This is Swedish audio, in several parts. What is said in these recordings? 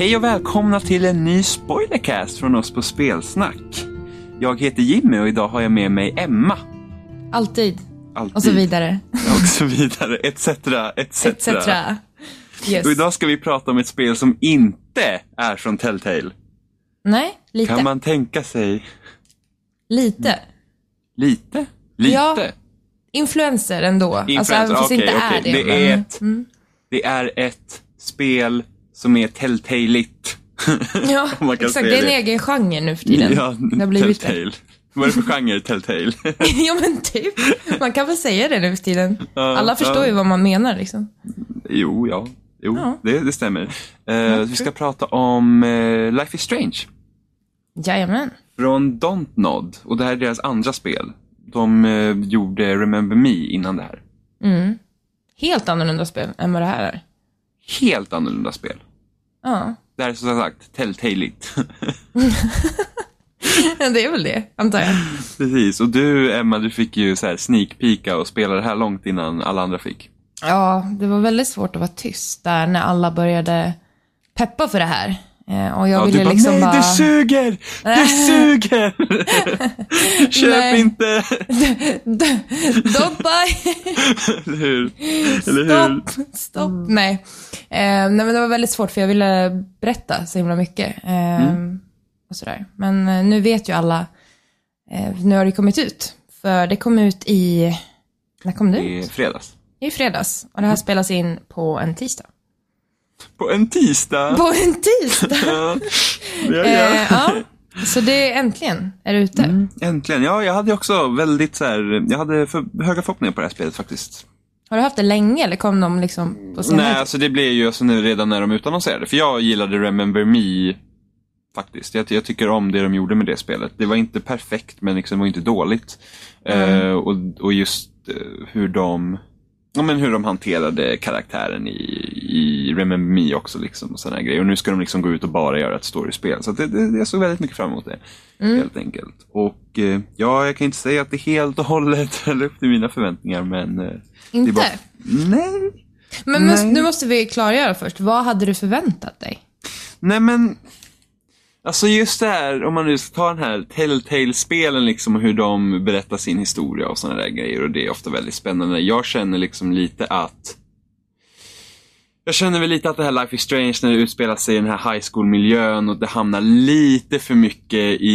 Hej och välkomna till en ny spoilercast från oss på Spelsnack. Jag heter Jimmy och idag har jag med mig Emma. Alltid. Alltid. Och så vidare. Och så vidare, etc. etc. Etc. Yes. Och idag ska vi prata om ett spel som inte är från Telltale. Nej, lite. Kan man tänka sig Lite. lite? Lite? Ja, Influencer ändå. alltså Influencer, även fast det okej, inte okej. är det. Det men, är ett- mm. Det är ett spel som är Telltale-igt. Ja, exakt. Det är en det. egen genre nu för tiden. Ja, det har blivit. Telltale. Vad är det för genre, Telltale? ja, men typ. Man kan väl säga det nu för tiden. Alla förstår ju vad man menar liksom. Jo, ja. Jo, Ja. Det, det stämmer. Eh, vi ska prata om eh, Life is Strange. Jajamän. Från Dontnod. Och det här är deras andra spel. De eh, gjorde Remember Me innan det här. Mm. Helt annorlunda spel än vad det här är. Helt annorlunda spel. Ja, Det här är som sagt Telltale-igt. det är väl det, antar jag. Precis. Och du, Emma, du fick ju så här sneak peeka och spela det här långt innan alla andra fick. Ja, det var väldigt svårt att vara tyst där när alla började peppa för det här. Eh, och jag Ja, ville du bara, liksom nej bara... det suger! Det suger! Köp inte! Don't buy! Eller hur? Eller hur? Stopp! Stopp! Nej. Eh, nej, men det var väldigt svårt för jag ville berätta så himla mycket. Eh, Mm. och sådär. Men eh, nu vet ju alla. Eh, nu har det kommit ut. För det kom ut i... När kom det I ut? fredags. I fredags. Och det här spelas in på en tisdag. På en tisdag. På en tisdag? Ja, ja, eh, ja. Så det är äntligen är det ute. Mm, äntligen. Ja, jag hade också väldigt så här, jag hade för, höga förhoppningar på det här spelet faktiskt. Har du haft det länge eller kom de liksom på senare Nej, alltså det blev ju alltså nu redan när de utannonserade. För jag gillade Remember Me faktiskt. Jag, jag tycker om det de gjorde med det spelet. Det var inte perfekt, men liksom, var inte dåligt. Eh, och, och just eh, hur de Ja, men hur de hanterade karaktären i, i Remember Me också. Liksom, och såna grejer. Och nu ska de liksom gå ut och bara göra ett storiespel. Så det, det, jag såg väldigt mycket fram emot det. Helt enkelt. Och eh, ja, jag kan inte säga att det helt och hållet höll upp till mina förväntningar. Men eh, Inte? bara... Nej. Men Nej. nu måste vi klargöra först. Vad hade du förväntat dig? Nej men, alltså just det här, om man nu ska ta den här Telltale-spelen liksom och hur de berättar sin historia och sådana där grejer och det är ofta väldigt spännande. Jag känner liksom lite att jag känner väl lite att det här Life is Strange när det utspelar sig i den här high school-miljön och det hamnar lite för mycket i,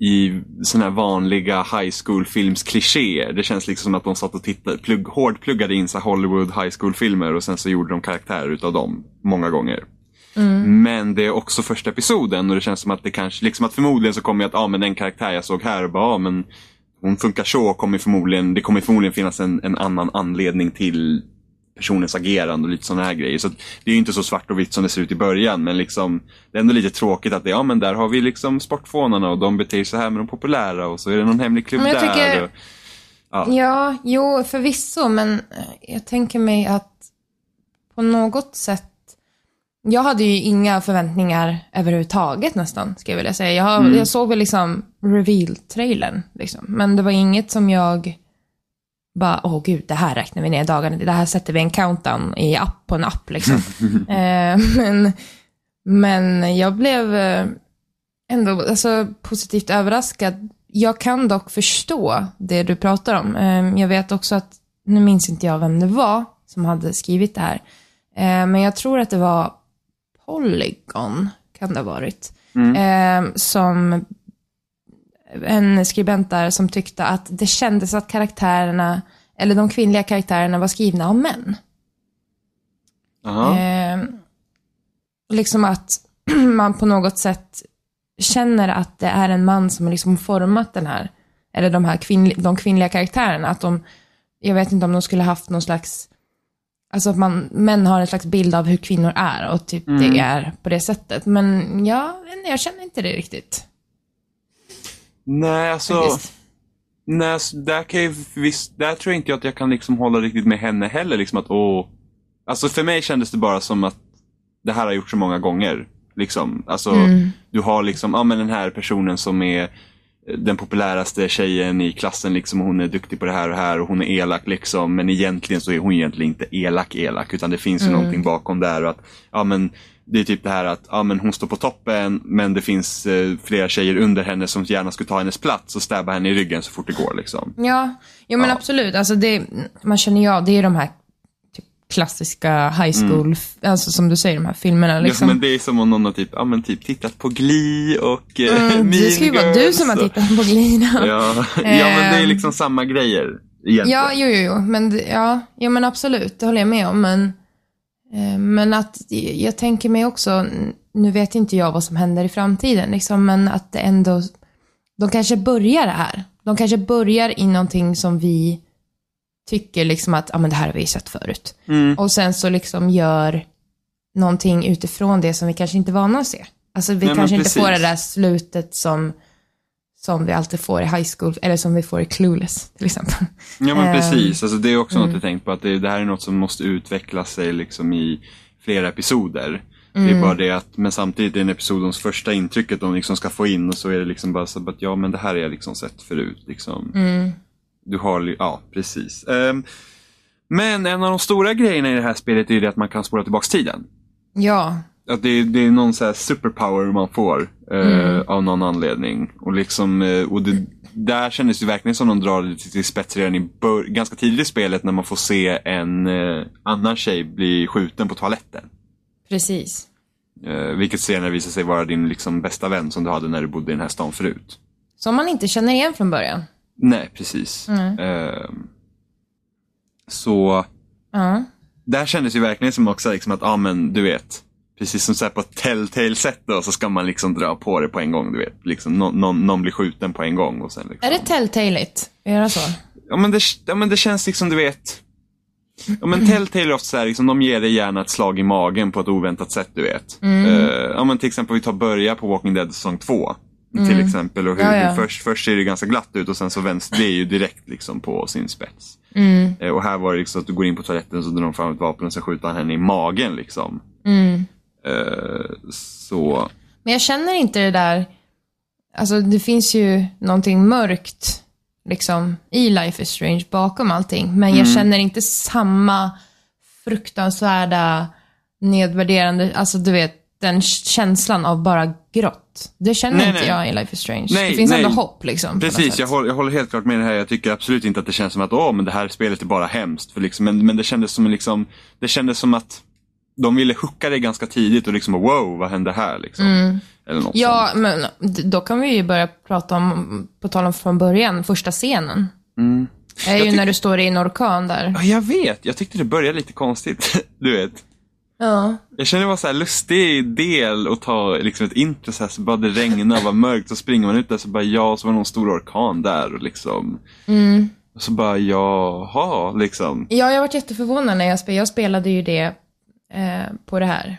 i sådana här vanliga high school-films-klichéer. Det känns liksom som att de satt och tittade, plugg, hårdpluggade in så Hollywood high school-filmer och sen så gjorde de karaktärer utav dem många gånger. Men det är också första episoden och det känns som att det kanske, liksom att förmodligen så kommer jag att, ja ah, men den karaktär jag såg här och bara, ah, men hon funkar så, kommer förmodligen, det kommer förmodligen finnas en, en annan anledning till personens agerande och lite sådana här grejer. Så det är inte så svart och vitt som det ser ut i början, men liksom det är ändå lite tråkigt att det, ja men där har vi liksom sportfånarna och de beter sig så här med de populära och så är det någon hemlig klubb där. tycker- Och, ja. Ja, jo, förvisso, men jag tänker mig att på något sätt jag hade ju inga förväntningar överhuvudtaget nästan, ska jag vilja säga. Jag, har, jag såg väl liksom reveal-trailern, liksom. men det var inget som jag bara, åh gud, det här räknar vi ner dagarna. Det här sätter vi en countdown i app på en app liksom. eh, men, men jag blev eh, ändå alltså, positivt överraskad. Jag kan dock förstå det du pratar om. Eh, jag vet också att, nu minns inte jag vem det var som hade skrivit det här, eh, men jag tror att det var Polygon, kan det ha varit, eh, som en skribent där som tyckte att det kändes att karaktärerna, eller de kvinnliga karaktärerna var skrivna av män. Eh, liksom att man på något sätt känner att det är en man som har liksom format den här, eller de här kvinn, de kvinnliga karaktärerna. Att de, jag vet inte om de skulle haft någon slags, alltså att man, män har en slags bild av hur kvinnor är och typ det är på det sättet. Men ja, jag känner inte det riktigt. Nej, alltså. Faktiskt. Nej, så där, kan jag, visst, där tror jag inte att jag kan liksom hålla riktigt med henne heller. Liksom att, åh. Alltså för mig kändes det bara som att det här har gjorts så många gånger. Liksom. Alltså, Du har liksom, ja men den här personen som är den populäraste tjejen i klassen liksom, hon är duktig på det här och det här och hon är elak liksom. Men egentligen så är hon egentligen inte elak elak utan det finns ju någonting bakom där. Och att, ja men det är typ det här att ja, men hon står på toppen men det finns eh, flera tjejer under henne som gärna skulle ta hennes plats och stäba henne i ryggen så fort det går. Liksom. Ja, jo men Ja. absolut. Alltså det, man känner ju av, det är de här klassiska high school, alltså som du säger, de här filmerna. Liksom. Mm. Ja, men det är som om någon har typ, ja, men typ tittat på Glee och eh, Mm, det ska ju vara du som har tittat på Glina. Ja, ja, men det är liksom samma grejer egentligen. Ja, jo, jo, jo. Men, ja, ja, men absolut, det håller jag med om. Men, eh, men att jag tänker mig också, nu vet inte jag vad som händer i framtiden, liksom, men att det ändå, de kanske börjar det här. De kanske börjar i någonting som vi tycker liksom att, ja men det här har vi sett förut. Mm. Och sen så liksom gör någonting utifrån det som vi kanske inte är vana att se. Alltså vi Nej, kanske inte får det där slutet som, som vi alltid får i high school, eller som vi får i Clueless till exempel. Ja men Ehm, precis, alltså, det är också mm. något jag tänkt på att det, det här är något som måste utveckla sig liksom i flera episoder. Det Mm. är bara det att, men samtidigt är det en episodens första intrycket de liksom ska få in och så är det liksom bara så att ja men det här har jag liksom sett förut. Liksom. Mm. Du har, ja precis. Ehm, men en av de stora grejerna i det här spelet är ju det att man kan spåra tillbaks tiden. Ja, Att det, är- det är någon så här superpower man får eh, av någon anledning. Och, liksom, eh, och det, där kändes det verkligen som de drar det till, till spets redan i ganska tidigt i spelet när man får se en eh, annan tjej bli skjuten på toaletten. precis. Eh, vilket senare visar sig vara din liksom, bästa vän som du hade när du bodde i den här stan förut. Som man inte känner igen från början. Nej, precis. Mm. Eh, så Ja. där kändes ju verkligen som också liksom att, ja men du vet, precis som så på telltale-sätt då så ska man liksom dra på det på en gång, du vet. Liksom, någon, någon, någon blir skjuten på en gång och sen liksom. Är det telltaleigt att göra så? Ja men det, ja men det känns liksom, du vet. Ja men Telltale är ofta så här, liksom, de ger dig gärna ett slag i magen på ett oväntat sätt, du vet. Mm. Eh, ja men till exempel, vi tar börja på Walking Dead säsong 2. Till exempel, och hur, Mm. Ja, ja. hur först, först ser det ganska glatt ut och sen så vänds det ju direkt liksom på sin spets. Mm. Eh, och här var det liksom att du går in på toaletten så drar de fram ett vapen och så skjuter han henne i magen liksom. Mm. Eh, så, Men jag känner inte det där, alltså det finns ju någonting mörkt liksom i Life is Strange bakom allting. Men jag känner inte samma fruktansvärda nedvärderande, alltså du vet den känslan av bara grått. Det känner Nej, inte nej. jag i Life is Strange. Nej, det finns nej. ändå hopp liksom. Precis, jag håller, jag håller helt klart med det här. Jag tycker absolut inte att det känns som att åh, men det här spelet är bara hemskt. För liksom, men, men det kändes som liksom, det kändes som att de ville hooka det ganska tidigt och liksom wow, vad hände här liksom? Eller något Mm. Ja, sånt. men då kan vi ju börja prata om, på tal om från början, första scenen. Mm. är ju Jag tyck- när du står i en orkan där. Ja, jag vet. Jag tyckte det började lite konstigt. du vet. Ja. Jag känner det var så här lustig del att ta liksom ett intro så här, så bara det regnar och var mörkt så springer man ut där så bara ja, så var det någon stor orkan där och liksom. Mm. Och så bara jaha, liksom. Ja, jag varit jätteförvånad när jag spelade. Jag spelade ju det eh, på det här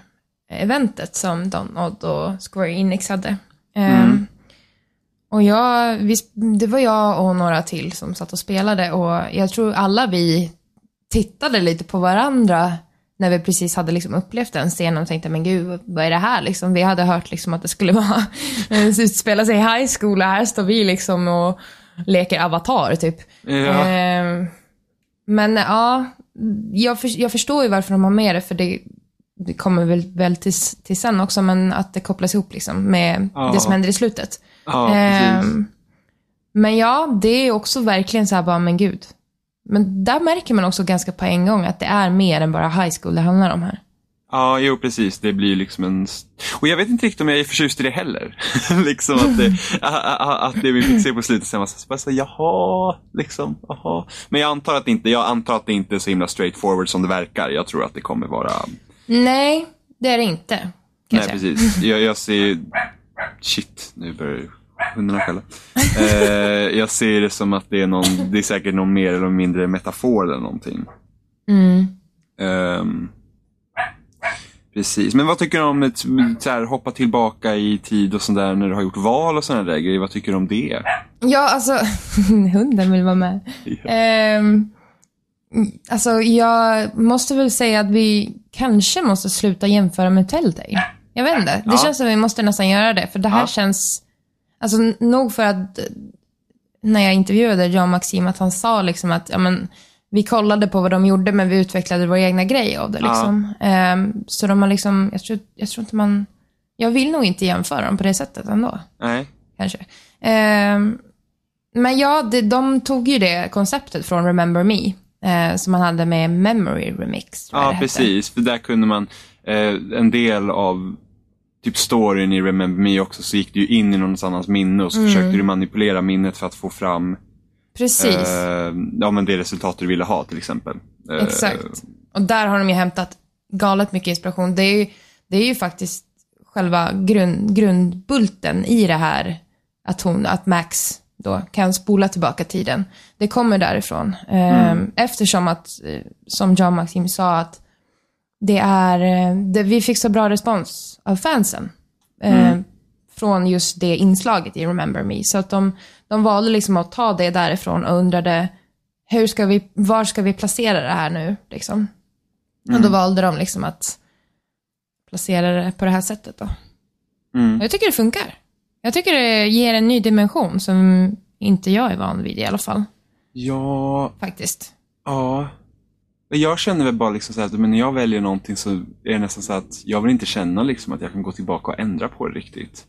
eventet som Donald och Square Enix hade. Ehm, Och jag, vi, det var jag och några till som satt och spelade och jag tror alla vi tittade lite på varandra när vi precis hade liksom upplevt den scenen och tänkte, men gud, vad är det här liksom? Vi hade hört liksom att det skulle vara, utspela sig i high school och här står vi liksom och leker avatar typ. Ja. Ehm, men ja, jag, för, jag förstår ju varför de har med det, för det, det kommer väl, väl till, till sen också, men att det kopplas ihop liksom med Ja. det som händer i slutet. Ja. Ehm, men ja, det är också verkligen så här bara, men gud. Men där märker man också ganska på en gång att det är mer än bara high school det handlar om här. Ja, jo precis. Det blir liksom en... Och jag vet inte riktigt om jag är förtjust i det heller. liksom att det, att det vi fick se på slutet sen var så bara så, jaha, liksom, jaha. Men jag antar att det inte, jag antar att det inte är så himla straightforward som det verkar. Jag tror att det kommer vara... Nej, det är det inte. Nej, jag precis. Jag, jag ser... Shit, nu börjar hundarna skälla. Eh, jag ser det som att det är någon, det är säkert någon mer eller mindre metafor eller någonting. Mm. Ehm, precis, men vad tycker du om ett, så här, hoppa tillbaka i tid och sådär när du har gjort val och sådana där grejer? Vad tycker du om det? Ja, alltså, hunden vill vara med. Ja. Ehm, alltså, jag måste väl säga att vi kanske måste sluta jämföra med Telltale. Jag vet inte. Det Ja. känns som att vi måste nästan göra det, för det här Ja. känns... Alltså, nog för att eh, när jag intervjuade John Maxim att han sa liksom att ja, men, vi kollade på vad de gjorde, men vi utvecklade vår egna grej av det. Liksom. Ehm, så de har liksom, jag tror, jag tror inte man, jag vill nog inte jämföra dem på det sättet ändå. Nej. Kanske. Ehm, men ja, det, de tog ju det konceptet från Remember Me, eh, som man hade med Memory Remix. Ja, precis. För där kunde man, eh, en del av typ storyn i Remember Me också, så gick du ju in i någon annans minne och så Mm. försökte du manipulera minnet för att få fram Precis. eh, ja, men det resultat du ville ha till exempel. Eh, Exakt. Och där har de ju hämtat galet mycket inspiration. Det är ju, det är ju faktiskt själva grund, grundbulten i det här, att, hon, att Max då kan spola tillbaka tiden. Det kommer därifrån. Ehm, Eftersom att, eh, som John Maxim sa, att det är, eh, det, vi fick så bra respons av fansen. eh, Från just det inslaget i Remember Me. Så att de, de valde liksom att ta det därifrån och undrade, hur ska vi, var ska vi placera det här nu? Liksom. Och då valde de liksom att placera det på det här sättet då. Mm. Jag tycker det funkar. Jag tycker det ger en ny dimension som inte jag är van vid i alla fall. Ja, Faktiskt. ja. Jag känner väl bara liksom så att men när jag väljer någonting så är det nästan så att jag vill inte känna liksom att jag kan gå tillbaka och ändra på det riktigt.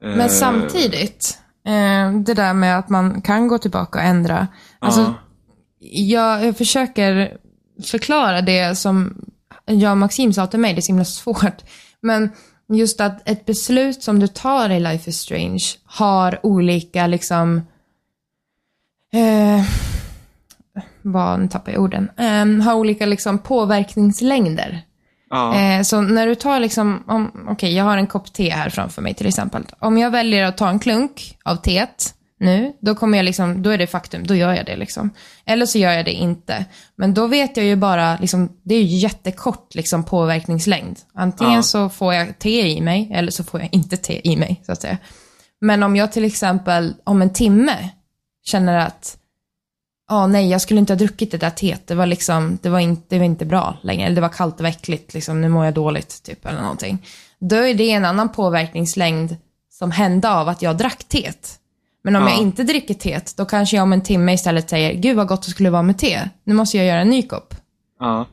Men Eh, samtidigt, eh, det där med att man kan gå tillbaka och ändra. Alltså, ja. jag, jag försöker förklara det som jag och Maxim sa till mig, det är så himla svårt. Men just att ett beslut som du tar i Life is Strange har olika liksom... Eh, vad, nu tappar jag orden. Eh, har olika liksom påverkningslängder. Ja. Eh, så när du tar liksom, om- okej jag har en kopp te här framför mig till exempel. Om jag väljer att ta en klunk av teet nu, då kommer jag liksom, då är det faktum, då gör jag det liksom. Eller så gör jag det inte. Men då vet jag ju bara, liksom, det är ju jättekort liksom påverkningslängd. Antingen Ja. så får jag te i mig, eller så får jag inte te i mig, så att säga. Men om jag till exempel om en timme känner att Ja, nej, jag skulle inte ha druckit det där teet. Det var liksom, det var inte, det var inte bra längre. Eller det var kallt och äckligt, liksom, nu mår jag dåligt, typ, eller någonting. Då är det en annan påverkningslängd som hände av att jag drack teet. Men om Ja. jag inte dricker teet, då kanske jag om en timme istället säger, gud vad gott det skulle vara med te. Nu måste jag göra en ny kopp. ja.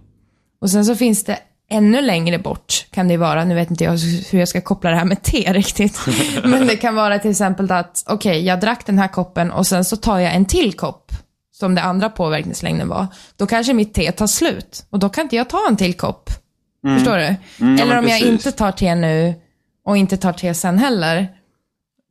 Och sen så finns det ännu längre bort, kan det vara, nu vet inte jag hur jag ska koppla det här med te riktigt. Men det kan vara till exempel att, okej, jag drack den här koppen och sen så tar jag en till kopp, som det andra påverkningslängden var. Då kanske mitt te tar slut och då kan inte jag ta en till kopp. Förstår du? Mm, ja, Eller om jag precis. inte tar te nu och inte tar te sen heller,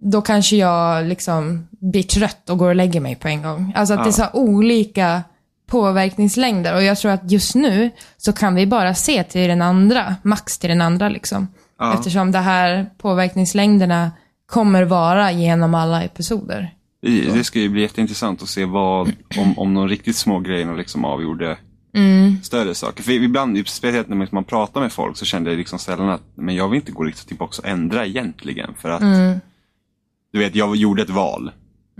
då kanske jag liksom blir trött och går och lägger mig på en gång. Alltså att det är så olika påverkningslängder och jag tror att just nu så kan vi bara se till den andra, max till den andra liksom. Ja. Eftersom det här påverkningslängderna kommer vara genom alla episoder. Det, det ska ju bli jätteintressant att se vad, om, om de riktigt små grejerna liksom avgjorde Mm. större saker. För ibland, speciellt när man pratar med folk, så kände jag liksom sällan att men jag vill inte gå riktigt tillbaka och ändra egentligen. För att, du vet, jag gjorde ett val.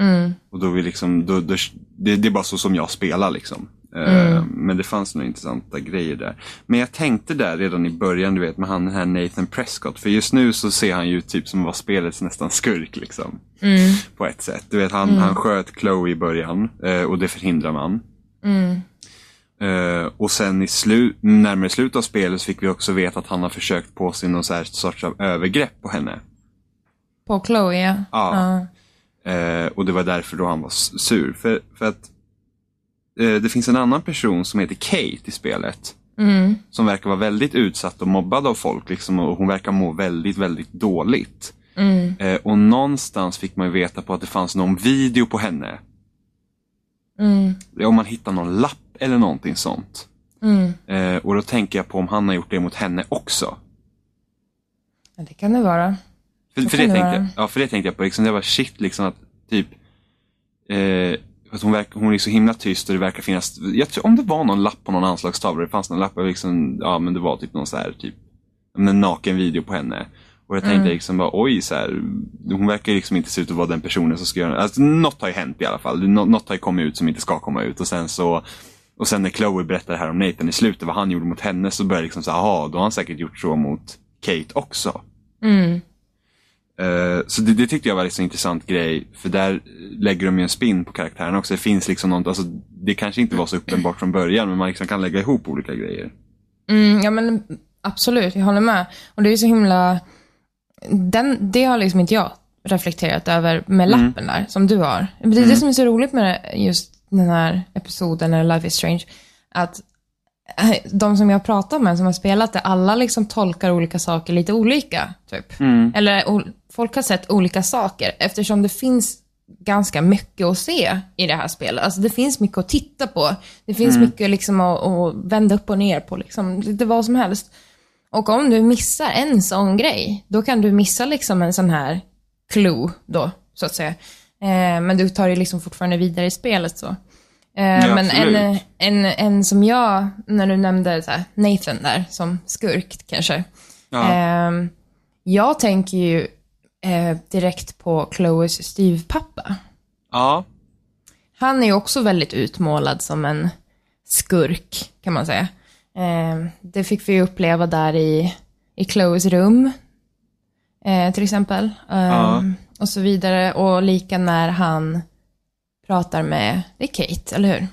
Mm. Och då vill liksom, då, då, det, det är bara så som jag spelar liksom. Eh, Men det fanns några intressanta grejer där. Men jag tänkte där redan i början, du vet, med han den här Nathan Prescott. För just nu så ser han ju typ som vara spelets nästan skurk liksom. På ett sätt. Du vet, han, han sköt Chloe i början eh, och det förhindrar man. Eh, och sen i slu närmare slutet av spelet så fick vi också veta att han har försökt på sig någon så här sorts av övergrepp på henne. På Chloe, ja. Ja. Eh, och det var därför då han var sur. För, för att det finns en annan person som heter Kate i spelet. Mm. Som verkar vara väldigt utsatt och mobbad av folk. Liksom, och hon verkar må väldigt, väldigt dåligt. Mm. Eh, och någonstans fick man veta på att det fanns någon video på henne. Mm. Om man hittar någon lapp eller någonting sånt. Mm. Eh, och då tänker jag på om han har gjort det mot henne också. Ja, det kan det vara. För, för, det det tänkte, vara. jag- ja, för det tänkte jag på. Liksom, det var shit liksom att typ eh, att hon, verkar, hon är så himla tyst och det verkar finnas, jag tror, om det var någon lapp på någon anslagstavla, det fanns någon lapp, liksom, ja men det var typ någon så här typ en naken video på henne. Och jag tänkte Mm. liksom bara, oj, så här, hon verkar liksom inte se ut att vara den personen som ska göra alltså, Något har ju hänt i alla fall. Nå- Något har ju kommit ut som inte ska komma ut. Och sen så och sen när Chloe berättar det här om Nathan i slutet, vad han gjorde mot henne, så börjar jag liksom säga, jaha, då har han säkert gjort så mot Kate också. Mm. Eh, så det, det tyckte jag var liksom en intressant grej, för där lägger de ju en spin på karaktären också. Det finns liksom något, alltså, det kanske inte var så uppenbart från början, men man liksom kan lägga ihop olika grejer. Mm, ja men absolut, jag håller med. Och det är så himla... Den, det har liksom inte jag reflekterat över med lappen där, som du har. Det är det som är så roligt med just den här episoden, eller Life is Strange, att eh, de som jag pratar med som har spelat det, alla liksom tolkar olika saker lite olika. Typ. Eller o- folk har sett olika saker eftersom det finns ganska mycket att se i det här spelet. Alltså det finns mycket att titta på. Det finns mycket liksom att, att vända upp och ner på, liksom. lite vad som helst. Och om du missar en sån grej, då kan du missa liksom en sån här clue då, så att säga. Eh, men du tar ju liksom fortfarande vidare i spelet så. Eh, Ja, men en, en, en som jag, när du nämnde så här, Nathan där, som skurk kanske. Ja. Ehm, jag tänker ju eh, direkt på Chloes styvpappa. ja. Han är ju också väldigt utmålad som en skurk, kan man säga. Ehm, det fick vi uppleva där i, i Chloes rum, eh, till exempel. Ehm, Ja. Och så vidare. Och lika när han pratar med, det är Kate, eller hur?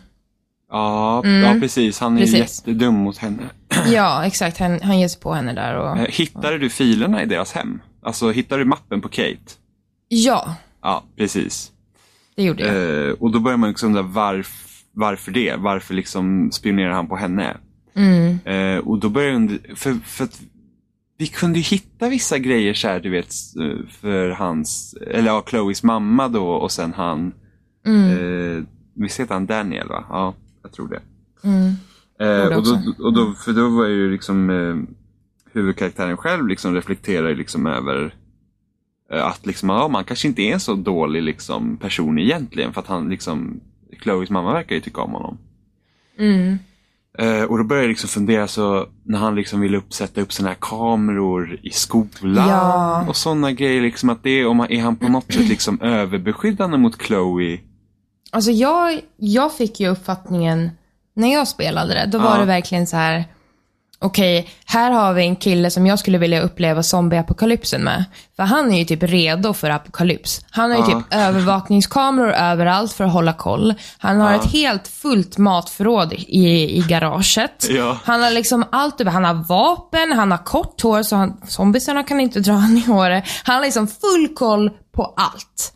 Ja, ja, precis. Han är Mm. Precis. jättedum mot henne. Ja, exakt. Han, han ger sig på henne där och... Eh, Hittade du filerna i deras hem? Alltså, hittade du mappen på Kate? Ja, Ja, precis. det gjorde jag. Eh, och då börjar man liksom undra varf, varför det? Varför liksom spionerar han på henne? Mm. Eh, och då börjar jag för, för att vi kunde ju hitta vissa grejer så här, du vet, för hans, eller ja, Chloes mamma då och sen han, Mm. eh, visst heter han Daniel va? Ja, jag tror det. Mm. Eh, och då, och då, för då var ju liksom eh, huvudkaraktären själv liksom reflekterar liksom över eh, att liksom, ja, man kanske inte är en så dålig liksom, person egentligen för att han liksom, Chloes mamma verkar ju tycka om honom. Mm. Eh, och då började jag liksom fundera så när han liksom ville upp, sätta upp såna här kameror i skolan Ja. och sådana grejer. Liksom att det, om han, är han på något sätt liksom överbeskyddande mot Chloe? Alltså jag, jag fick ju uppfattningen, när jag spelade det, då var Ja. det verkligen så här. Okej, här har vi en kille som jag skulle vilja uppleva zombieapokalypsen med. För han är ju typ redo för apokalyps. Han har ju Ja. typ övervakningskameror överallt för att hålla koll. Han har Ja. ett helt fullt matförråd i, i garaget. Ja. Han har liksom allt över. Han har vapen, han har kort hår så han, zombiesarna kan inte dra han i håret. Han har liksom full koll på allt.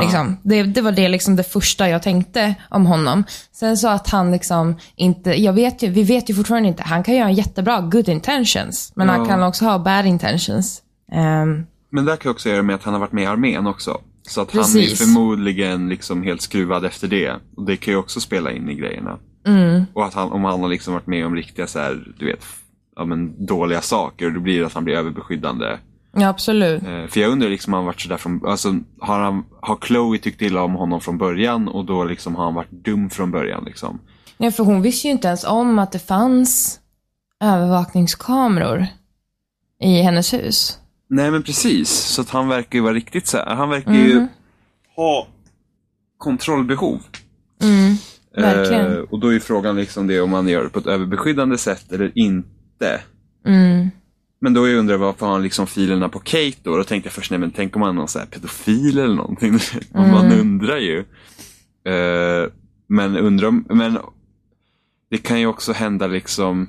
Liksom. Det, det var det, liksom det första jag tänkte om honom. Sen så att han liksom inte, jag vet ju, vi vet ju fortfarande inte, han kan ju ha jättebra good intentions, men han Ja. kan också ha bad intentions. Ehm, Men det kan också göra med att han har varit med i armén också. Så att han är Precis. förmodligen liksom helt skruvad efter det. Och det kan ju också spela in i grejerna. mm, Och att han, om han har liksom varit med om riktiga så här, du vet, ja, men, dåliga saker, då blir det att han blir överbeskyddande. Ja, absolut. Eh, för jag undrar liksom, har han varit sådär från, alltså, har, han, har Chloe tyckt illa om honom från början och då liksom har han varit dum från början liksom? Ja, för hon visste ju inte ens om att det fanns övervakningskameror i hennes hus. Nej men precis, så att han verkar ju vara riktigt så här. han verkar ju ha kontrollbehov. Mm, verkligen. Eh, och då är frågan liksom det om man gör det på ett överbeskyddande sätt eller inte. Mm. Men då jag undrar varför har han liksom filerna på Kate då? Då tänkte jag först, nej men tänk om han är någon så här pedofil eller någonting. Man undrar ju. Eh, men undrar men det kan ju också hända liksom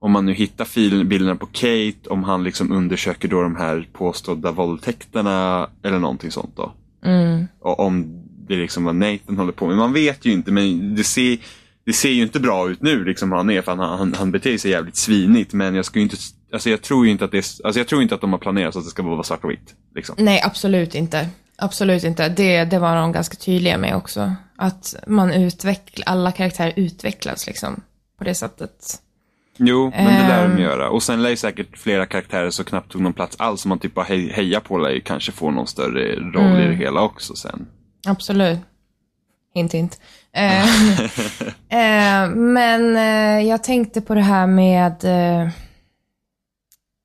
om man nu hittar filen, bilderna på Kate, om han liksom undersöker då de här påstådda våldtäkterna eller någonting sånt då. Mm. Och om det liksom vad Nathan håller på med. Man vet ju inte, men det ser, det ser ju inte bra ut nu liksom han är, för han, han, han beter sig jävligt svinigt. Men jag skulle inte, alltså jag tror inte att det, är- alltså jag tror inte att de har planerat så att det ska vara svart och vitt. Liksom. Nej, absolut inte. Absolut inte. Det, det var de ganska tydliga med också. Att man utvecklar, alla karaktärer utvecklas liksom på det sättet. Jo, men det lär de Ehm. göra. Och sen lär ju säkert flera karaktärer som knappt tog någon plats alls, som man typ bara hej, hejar på, lär ju kanske få någon större roll i det hela också sen. Absolut. Hint, hint. Eh, eh, men eh, jag tänkte på det här med, eh,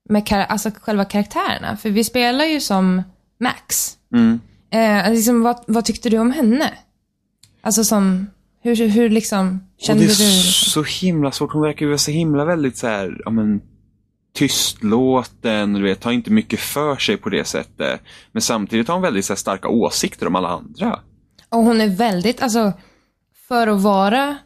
med kar- alltså själva karaktärerna. För vi spelar ju som Max. Mm. Eh, liksom, vad, vad tyckte du om henne? Alltså som, hur, hur liksom kände det är du? liksom? så himla svårt. Hon verkar ju vara så himla väldigt så här, ja men tystlåten, du vet, tar inte mycket för sig på det sättet. Men samtidigt har hon väldigt så här, starka åsikter om alla andra. Och hon är väldigt, alltså, för att vara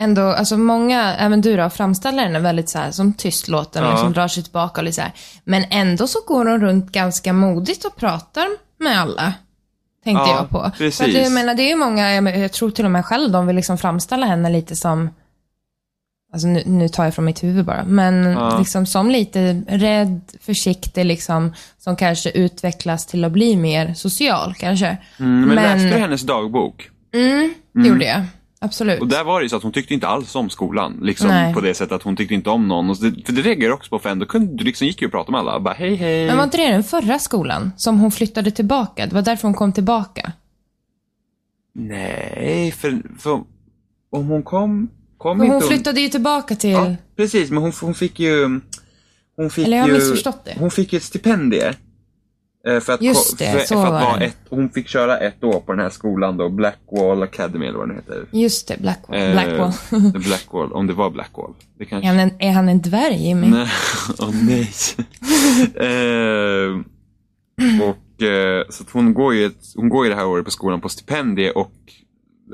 ändå, alltså många, även du då, framställer henne väldigt så här som tystlåten, Ja. liksom drar sig tillbaka och lite så här. Men ändå så går hon runt ganska modigt och pratar med alla. Tänkte Ja, jag på. precis. För att jag menar, det är ju många, jag, tror till och med själv, de vill liksom framställa henne lite som, alltså nu, nu tar jag från mitt huvud bara, men Ja. liksom som lite rädd, försiktig liksom, som kanske utvecklas till att bli mer social kanske. Mm, men, Men- läste du hennes dagbok? Mm, det gjorde jag. Absolut. Och där var det ju så att hon tyckte inte alls om skolan. Liksom Nej. på det sättet att hon tyckte inte om någon. Och det, för det reagerade jag också på för ändå kunde du liksom gick ju och pratade med alla. och Bara hej hej. Men var inte det den förra skolan som hon flyttade tillbaka? Det var därför hon kom tillbaka. Nej, för, för om hon kom, kom Men inte hon flyttade ju tillbaka till... Ja, precis. Men hon, hon fick ju... Hon fick Eller jag har ju, missförstått det. Hon fick ju ett stipendie. Eh, För att, Just det, för, så för att var ett, hon fick köra ett år på den här skolan då, Blackwall Academy eller vad den heter. Just det, Blackwall. Eh, Blackwall. Blackwall, om det var Blackwall. Det kanske... är, han en, är han en dvärg, Jimmy? Nej, åh nej. eh, och eh, så hon går ju ett, hon går ju det här året på skolan på stipendie och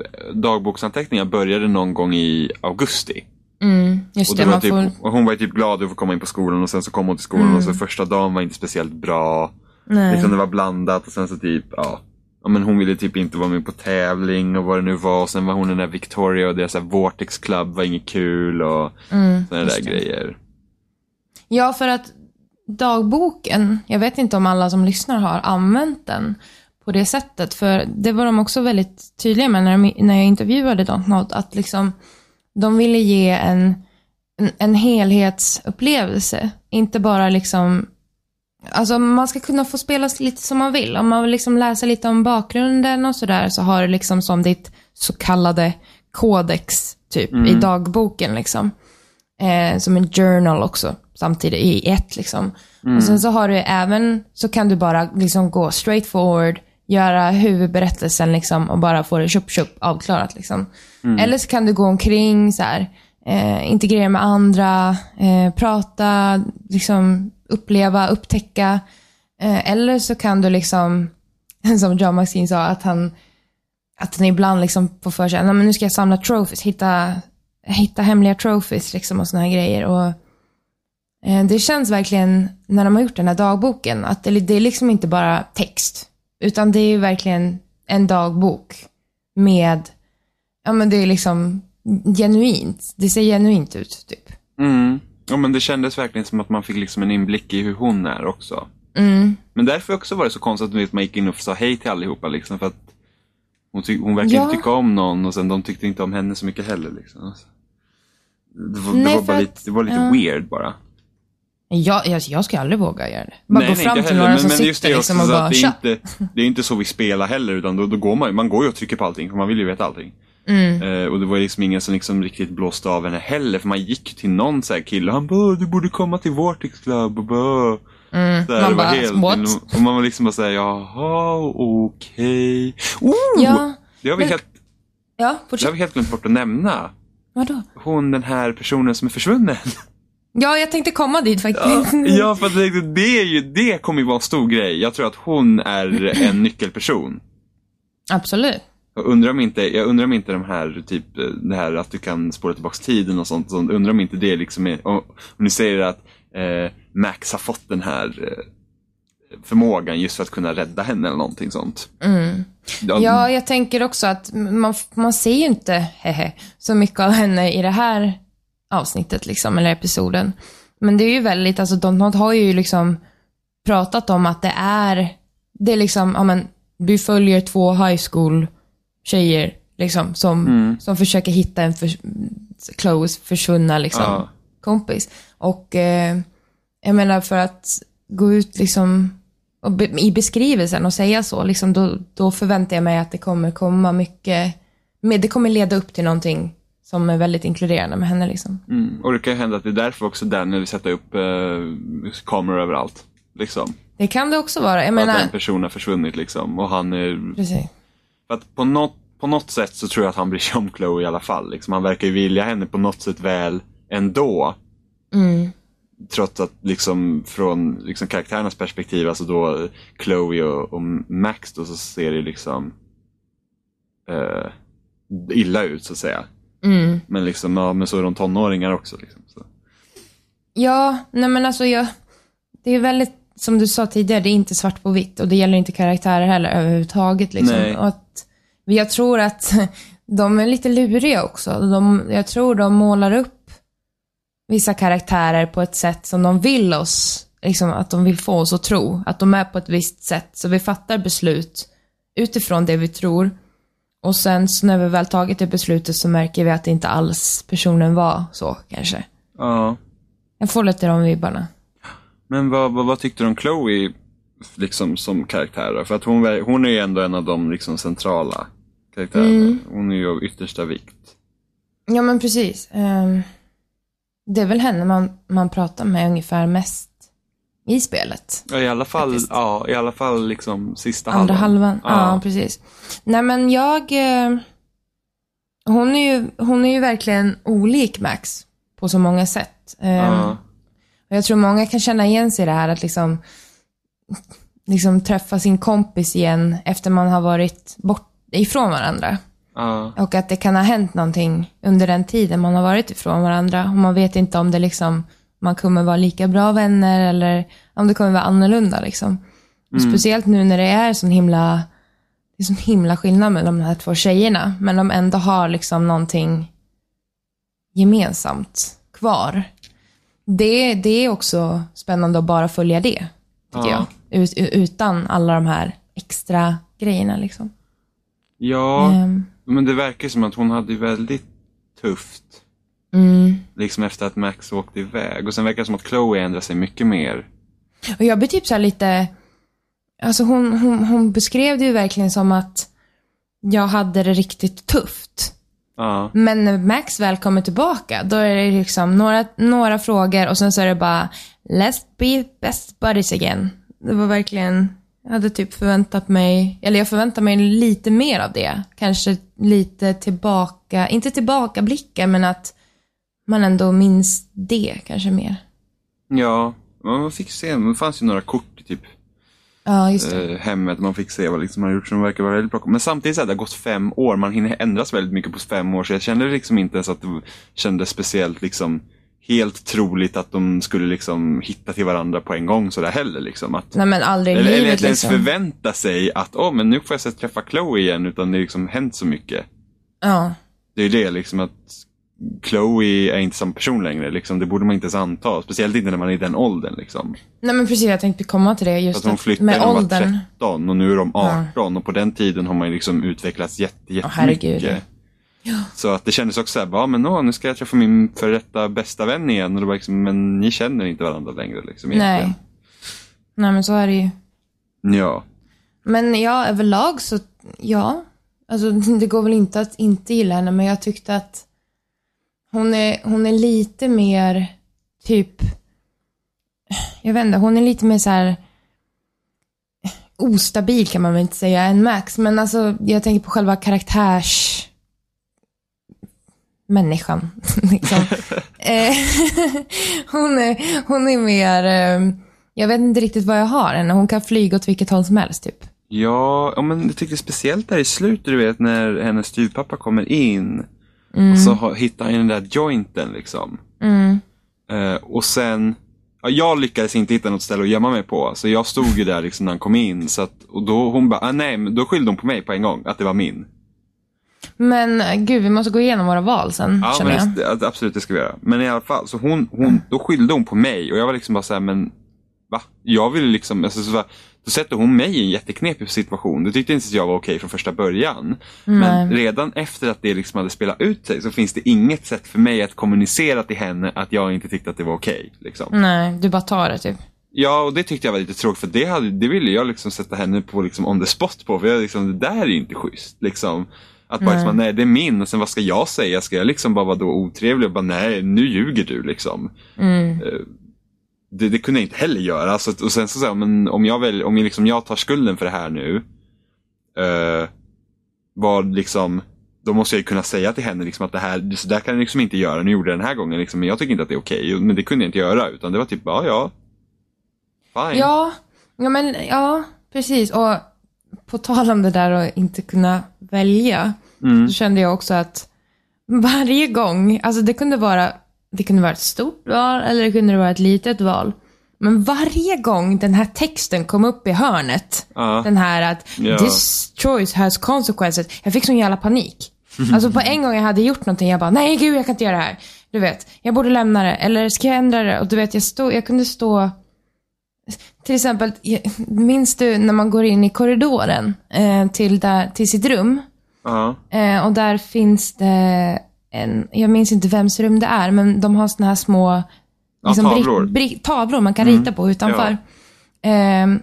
eh, dagboksanteckningar började någon gång i augusti. Mm, just Och, det, var typ, får... hon var ju typ glad över att komma in på skolan och sen så kom hon till skolan och så första dagen var inte speciellt bra. Nej. Liksom det var blandat och sen så typ, ja. ja men hon ville typ inte vara med på tävling och vad det nu var. Och sen var hon den där Victoria och deras här Vortex Club var inget kul och Mm, sådana där det. grejer. Ja, för att dagboken, jag vet inte om alla som lyssnar har använt den på det sättet. För det var de också väldigt tydliga med när, de, när jag intervjuade Dontnod, att liksom de ville ge en, en, en helhetsupplevelse. Inte bara liksom, alltså man ska kunna få spela lite som man vill. Om man vill liksom läsa lite om bakgrunden och sådär så har du liksom som ditt så kallade kodex typ i dagboken liksom eh, som en journal också, samtidigt i ett liksom. Och sen så har du även, så kan du bara liksom gå straight forward, göra huvudberättelsen liksom och bara få det tjup tjup avklarat liksom. Eller så kan du gå omkring så här, eh, integrera med andra, eh, prata, liksom uppleva, upptäcka. Eh, eller så kan du liksom, som John Maxine sa, att han att han ibland liksom får för sig, att nu ska jag samla trophies, hitta, hitta hemliga trophies liksom och såna här grejer. Och, eh, det känns verkligen, när de har gjort den här dagboken, att det, det är liksom inte bara text, utan det är ju verkligen en dagbok med, ja men det är liksom genuint. Det ser genuint ut, typ. Mm. Ja men det kändes verkligen som att man fick liksom en inblick i hur hon är också. Mm. Men därför också var det så konstigt att man gick in och sa hej till allihopa liksom för att hon, ty- hon verkar Ja. inte tycka om någon och sen de tyckte inte om henne så mycket heller liksom. Det var, det Nej, var, för bara att- lite, det var lite ja. weird bara. Jag, jag, jag skulle aldrig våga göra det. Bara Nej, gå nej, fram till några Men, som men just sitter det också liksom och bara, det är, inte, det är inte så vi spelar heller utan då, då går man man går ju och trycker på allting för man vill ju veta allting. Mm. Eh, och det var liksom ingen som liksom riktigt blåste av henne heller för man gick till någon så här kille och han bara du borde komma till Vortex Club och bara Mm. här, Man bara, helt, what? Och man var liksom bara såhär, jaha, okej. Oh! Ja, Det har vi men- helt, ja, det har vi helt glömt bort att nämna. Vadå? Hon den här personen som är försvunnen. Ja, jag tänkte komma dit Ja, faktiskt. ja för att det, det, är ju, det kommer ju vara en stor grej. Jag tror att hon är en nyckelperson. Absolut. Jag undrar om inte, jag undrar om inte de här, typ, det här att du kan spåra tillbaks tiden och sånt, sånt undrar om inte det liksom är, om, om ni säger att eh, Max har fått den här eh, förmågan just för att kunna rädda henne eller någonting sånt. Mm. Ja, Ja, jag tänker också att man, man ser ju inte hehe, så mycket av henne i det här avsnittet, liksom, eller episoden. Men det är ju väldigt, alltså Dontnod har ju liksom pratat om att det är, det är liksom, ja men, du följer två high school tjejer, liksom, som, Mm. som försöker hitta en för, Chloes försvunna, liksom, Ja. kompis. Och eh, jag menar för att gå ut liksom be, i beskrivelsen och säga så, liksom, då, då förväntar jag mig att det kommer komma mycket, med, det kommer leda upp till någonting som är väldigt inkluderande med henne. Liksom. Mm. Och det kan ju hända att det är därför också Daniel vill sätta upp eh, kameror överallt. Liksom. Det kan det också vara. Jag För att menar, en person har försvunnit liksom. Och han är... precis. För att på något, på något sätt så tror jag att han bryr sig om Chloe i alla fall. Liksom. Han verkar ju vilja henne på något sätt väl ändå. Mm. trots att liksom från liksom karaktärernas perspektiv, alltså då Chloe och, och Max då, så ser det liksom eh, illa ut så att säga. Mm. Men liksom, ja, men så är de tonåringar också. Liksom, så. Ja, nej men alltså jag, det är väldigt, som du sa tidigare, det är inte svart på vitt och det gäller inte karaktärer heller överhuvudtaget. Liksom. Nej. Och att, jag tror att de är lite luriga också. De, jag tror de målar upp vissa karaktärer på ett sätt som de vill oss, liksom att de vill få oss att tro. Att de är på ett visst sätt. Så vi fattar beslut utifrån det vi tror. Och sen så när vi väl tagit det beslutet så märker vi att det inte alls personen var så kanske. Ja. Jag får lite de vibbarna. Men vad, vad, vad tyckte du om Chloe liksom, som karaktär? För att hon, hon är ju ändå en av de liksom, centrala karaktärerna. Mm. Hon är ju av yttersta vikt. Ja, men precis. Ehm, det är väl henne man, man pratar med ungefär mest i spelet. Ja, i alla fall, Faktiskt. ja, i alla fall liksom sista Andra halvan. Ja, Ja. precis. Nej, men jag... Eh, hon, är ju, hon är ju verkligen olik Max på så många sätt. Ehm, Ja. Jag tror många kan känna igen sig i det här att liksom, liksom träffa sin kompis igen efter man har varit bort ifrån varandra. Ja. Och att det kan ha hänt någonting under den tiden man har varit ifrån varandra. Och man vet inte om det liksom, man kommer vara lika bra vänner eller om det kommer vara annorlunda liksom. Och speciellt nu när det är sån himla, det är sån himla skillnad med de här två tjejerna. Men de ändå har liksom någonting gemensamt kvar. Det, det är också spännande att bara följa det, tycker Ja. jag. Ut, utan alla de här extra grejerna liksom. Ja, Ehm, men det verkar som att hon hade väldigt tufft. mm. Liksom efter att Max åkte iväg. Och sen verkar det som att Chloe ändrar sig mycket mer. Och jag blir typ så lite, alltså hon, hon, hon beskrev det ju verkligen som att jag hade det riktigt tufft. Ja. Men när Max väl kommer tillbaka, då är det liksom några, några frågor och sen så är det bara Let's be best buddies again. Det var verkligen, jag hade typ förväntat mig, eller jag förväntar mig lite mer av det. Kanske lite tillbaka, inte tillbakablickar men att man ändå minns det kanske mer. Ja, man fick se, det fanns ju några kort i typ Ja, just det. eh, hemmet. Man fick se vad liksom man har gjort som verkar vara väldigt bra. Men samtidigt så här, det har gått fem år. Man hinner ändras väldigt mycket på fem år. Så jag kände liksom inte ens att det kändes speciellt liksom helt troligt att de skulle liksom hitta till varandra på en gång sådär heller. Liksom. Att, Nej men aldrig i eller, eller livet inte ens liksom. förvänta sig att åh, men nu får jag så träffa Chloe igen. Utan det har liksom hänt så mycket. Ja. Det är det liksom att Chloe är inte samma person längre. Liksom. Det borde man inte ens anta. Speciellt inte när man är i den åldern. Liksom. Nej men precis, jag tänkte komma till det just Att att flyttade med när hon var åldern. 13 och nu är de 18 och på den tiden har man ju liksom utvecklats jätte, Åh, herregud. Jättemycket. Så att det kändes också såhär, ja men åh, nu ska jag träffa min före detta bästa vän igen. Och det var liksom, men ni känner inte varandra längre liksom. Nej. egentligen. Nej men så är det ju. Ja. Men ja, överlag så, ja. Alltså det går väl inte att inte gilla henne, men jag tyckte att hon är, hon är lite mer typ, jag vet inte, hon är lite mer så här ostabil kan man väl inte säga än Max, men alltså jag tänker på själva karaktärs människan. liksom. Eh, hon, är, hon är mer, eh, jag vet inte riktigt vad jag har henne. Hon kan flyga åt vilket håll som helst typ. Ja, ja, men jag tycker speciellt där i slutet, du vet, när hennes styvpappa kommer in. Mm. Och så hittar han den där jointen liksom. Mm. Eh, och sen, ja, jag lyckades inte hitta något ställe att gömma mig på. Så jag stod ju där liksom när han kom in. Så att, och då hon bara, ah, nej, men då skyllde hon på mig på en gång, att det var min. Men eh, gud, vi måste gå igenom våra val sen, Ja, känner jag. men det- absolut det ska vi göra. Men i alla fall, så hon, hon, då skyllde hon på mig och jag var liksom bara såhär, men va? Jag ville liksom, alltså, så, då sätter hon mig i en jätteknepig situation. Det tyckte inte jag var okej från första början. Men redan efter att det liksom hade spelat ut sig så finns det inget sätt för mig att kommunicera till henne att jag inte tyckte att det var okej. liksom. Nej, du bara tar det typ. Ja, och det tyckte jag var lite tråkigt för det, hade, det ville jag liksom sätta henne på liksom on the spot på. För jag liksom, det där är ju inte schysst. Liksom. Att bara liksom, nej det är min och sen vad ska jag säga? Ska jag liksom bara vara då otrevlig och bara nej, nu ljuger du liksom. Mm. Eh, Det, det kunde jag inte heller göra. Så, att- och sen så sa jag, men om jag väl, om jag, liksom, jag tar skulden för det här nu. Eh, vad liksom, då måste jag ju kunna säga till henne liksom att det här, så där kan du liksom inte göra. Nu gjorde jag den här gången liksom, men jag tycker inte att det är okej. Men det kunde jag inte göra. Utan det var typ, ja ja. Fine. Ja, ja men ja, precis. Och på tal om det där att inte kunna välja, Mm. så kände jag också att varje gång, alltså det kunde vara, det kunde vara ett stort val eller det kunde vara ett litet val. Men varje gång den här texten kom upp i hörnet, Ja. den här att Ja. this choice has consequences, jag fick sån jävla panik. Alltså på en gång jag hade gjort någonting, jag bara nej gud jag kan inte göra det här. Du vet, jag borde lämna det, eller ska jag ändra det? Och du vet, jag, stod, jag kunde stå till exempel, minns du när man går in i korridoren eh, till, där, till sitt rum? Ja. Eh, och där finns det en, jag minns inte vems rum det är, men de har såna här små Ja, tavlor. brick- brick- tavlor man kan rita på utanför. Ehm,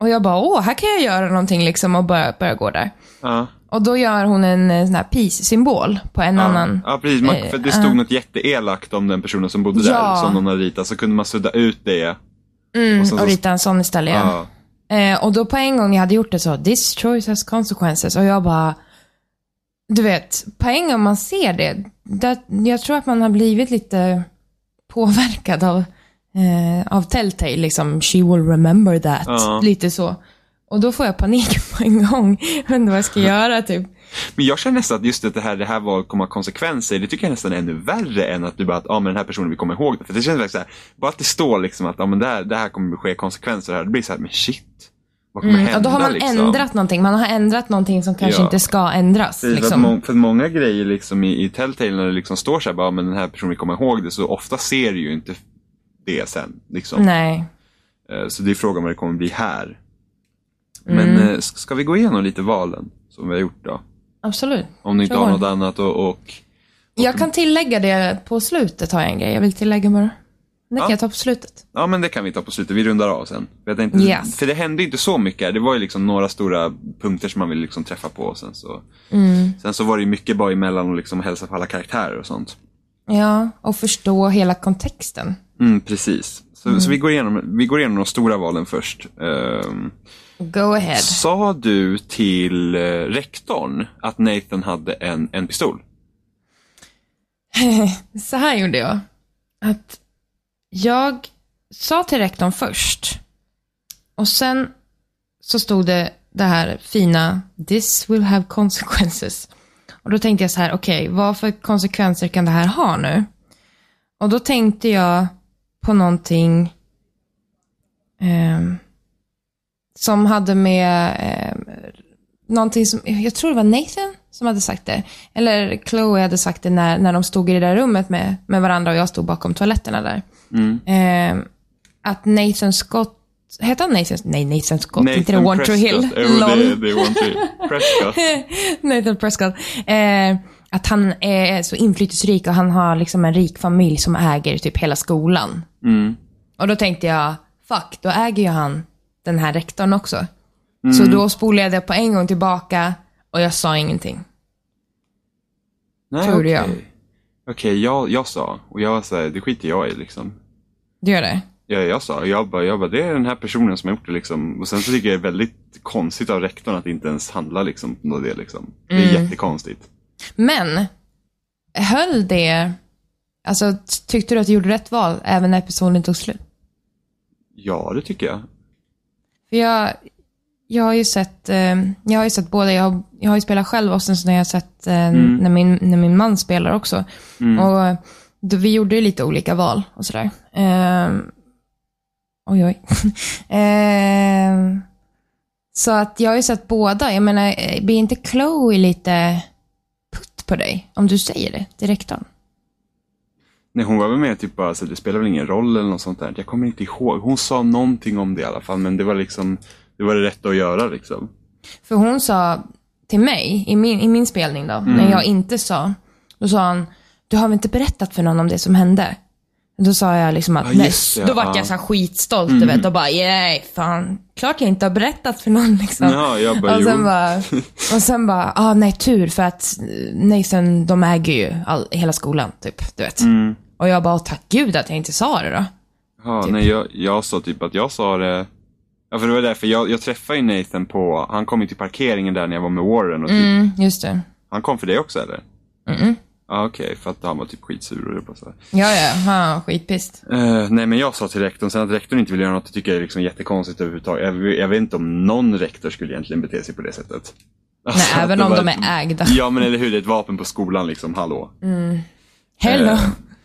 och jag bara, åh, här kan jag göra någonting liksom och börja, börja gå där. Ja. Och då gör hon en eh, sån här peace-symbol på en annan. Ja, precis. Man, eh, för det stod något jätteelakt om den personen som bodde Ja. där, som någon hade ritat. Så kunde man sudda ut det. Mm, och sen och så- rita en sån istället. Ja. Eh, och då på en gång jag hade gjort det så, this choice has consequences. Och jag bara, du vet, på en gång man ser det, det jag tror att man har blivit lite påverkad av, eh, av Telltale, liksom, she will remember that. Ja. Lite så. Och då får jag panik på en gång. Jag vet inte vad jag ska göra, typ. Men jag känner nästan att just det här, det här var komma konsekvenser, det tycker jag nästan är ännu värre än att du bara att, ja men den här personen vi kommer ihåg det. För det känns verkligen så här, bara att det står liksom att, ja men det här, det här kommer ske konsekvenser här, det blir så här, men shit. Vad kommer Mm, hända och då har man liksom? ändrat någonting. Man har ändrat någonting som kanske Ja. inte ska ändras. Precis, för, att Liksom. må, för att många grejer liksom i, i Telltale när det liksom står så här, bara, men den här personen vi kommer ihåg det, så ofta ser du ju inte det sen. Liksom. Nej. Eh, Så det är frågan vad det kommer bli här. Men Mm. eh, ska vi gå igenom lite valen som vi har gjort då? Absolut. Om ni inte har något annat och, och Jag kan tillägga det på slutet, har jag en grej jag vill tillägga bara. Det kan Ja. jag ta på slutet. Ja, men det kan vi ta på slutet. Vi rundar av sen. För, jag tänkte, Yes. för det hände inte så mycket. Det var ju liksom några stora punkter som man ville liksom träffa på. Sen så, Mm. sen så var det mycket bara emellan och liksom hälsa på alla karaktärer och sånt. Ja, och förstå hela kontexten. Mm, precis. Så, så vi, går igenom, vi går igenom de stora valen först. Ehm, Go ahead. sa du till eh, rektorn att Nathan hade en, en pistol? Så här gjorde jag. Att jag sa till rektorn först. Och sen så stod det det här fina, this will have consequences. Och då tänkte jag så här, okej, vad för konsekvenser kan det här ha nu? Och då tänkte jag på någonting ehm, som hade med ehm, någonting som, jag tror det var Nathan som hade sagt det. Eller Chloe hade sagt det när, när de stod i det där rummet med, med varandra och jag stod bakom toaletterna där. Mm. Ehm, att Nathan Scott, heter han Nathan? Nej, Nathan Scott, inte det One Tree Hill. Jo, det, Lol. det är One Tree. Prescott. Nathan Prescott. Eh, att han är så inflytelserik och han har liksom en rik familj som äger typ hela skolan. Mm. Och då tänkte jag, fuck, då äger ju han den här rektorn också. Mm. Så då spolade jag på en gång tillbaka och jag sa ingenting. Nej, Tror okej. jag. Okej, jag, jag sa, och jag var så här, det skiter jag i liksom. Du gör det? Ja, jag sa, jag bara, jag bara, det är den här personen som har gjort det liksom. Och sen så tycker jag det är väldigt konstigt av rektorn att inte ens handla liksom på det liksom. Det är Mm. jättekonstigt. Men, höll det, alltså tyckte du att du gjorde rätt val även när episoden tog slut? Ja, det tycker jag. För jag, jag har ju sett, eh, jag har ju sett båda, jag har, jag har ju spelat själv och sen så har jag sett eh, när, min, när min man spelar också. Och eh, då, vi gjorde ju lite olika val och sådär. Eh, oj, oj. eh, så att jag har ju sett båda. Jag menar, eh, blir inte Chloe lite putt på dig? Om du säger det till rektorn. Nej, hon var väl med typ bara, så det spelar väl ingen roll eller något sånt där. Jag kommer inte ihåg. Hon sa någonting om det i alla fall, men det var liksom, det var det rätta att göra liksom. För hon sa till mig, i min, i min spelning då, Mm. när jag inte sa, då sa han, du har väl inte berättat för någon om det som hände? Då sa jag liksom att, Ja, nej, just det, då vart ja. Mm. jag så skitstolt, du vet, och bara, yeah, fan, klart jag inte har berättat för någon liksom. Ja, jag bara, och sen jo. bara, och sen bara, ah nej tur för att Nathan, de äger ju all, hela skolan, typ, du vet. Mm. Och jag bara, tack gud att jag inte sa det då. Ja, Typ. nej, jag, jag sa typ att jag sa det. Ja, för det var därför jag, jag träffade ju Nathan på, han kom ju till parkeringen där när jag var med Warren och typ, Mm, just det. Han kom för dig också eller? Mm-mm. Ja, okej, för att han var typ skitsur och det bara så här. Ja, ja, han skitpist. Eh, nej, men jag sa till rektorn, sen att rektorn inte vill göra något, det tycker jag är liksom jättekonstigt överhuvudtaget. Jag, jag vet inte om någon rektor skulle egentligen bete sig på det sättet. Alltså, Nej, även om de ett- är ägda. Ja, men eller hur, det är ett vapen på skolan liksom, hallå. Hello. Eh,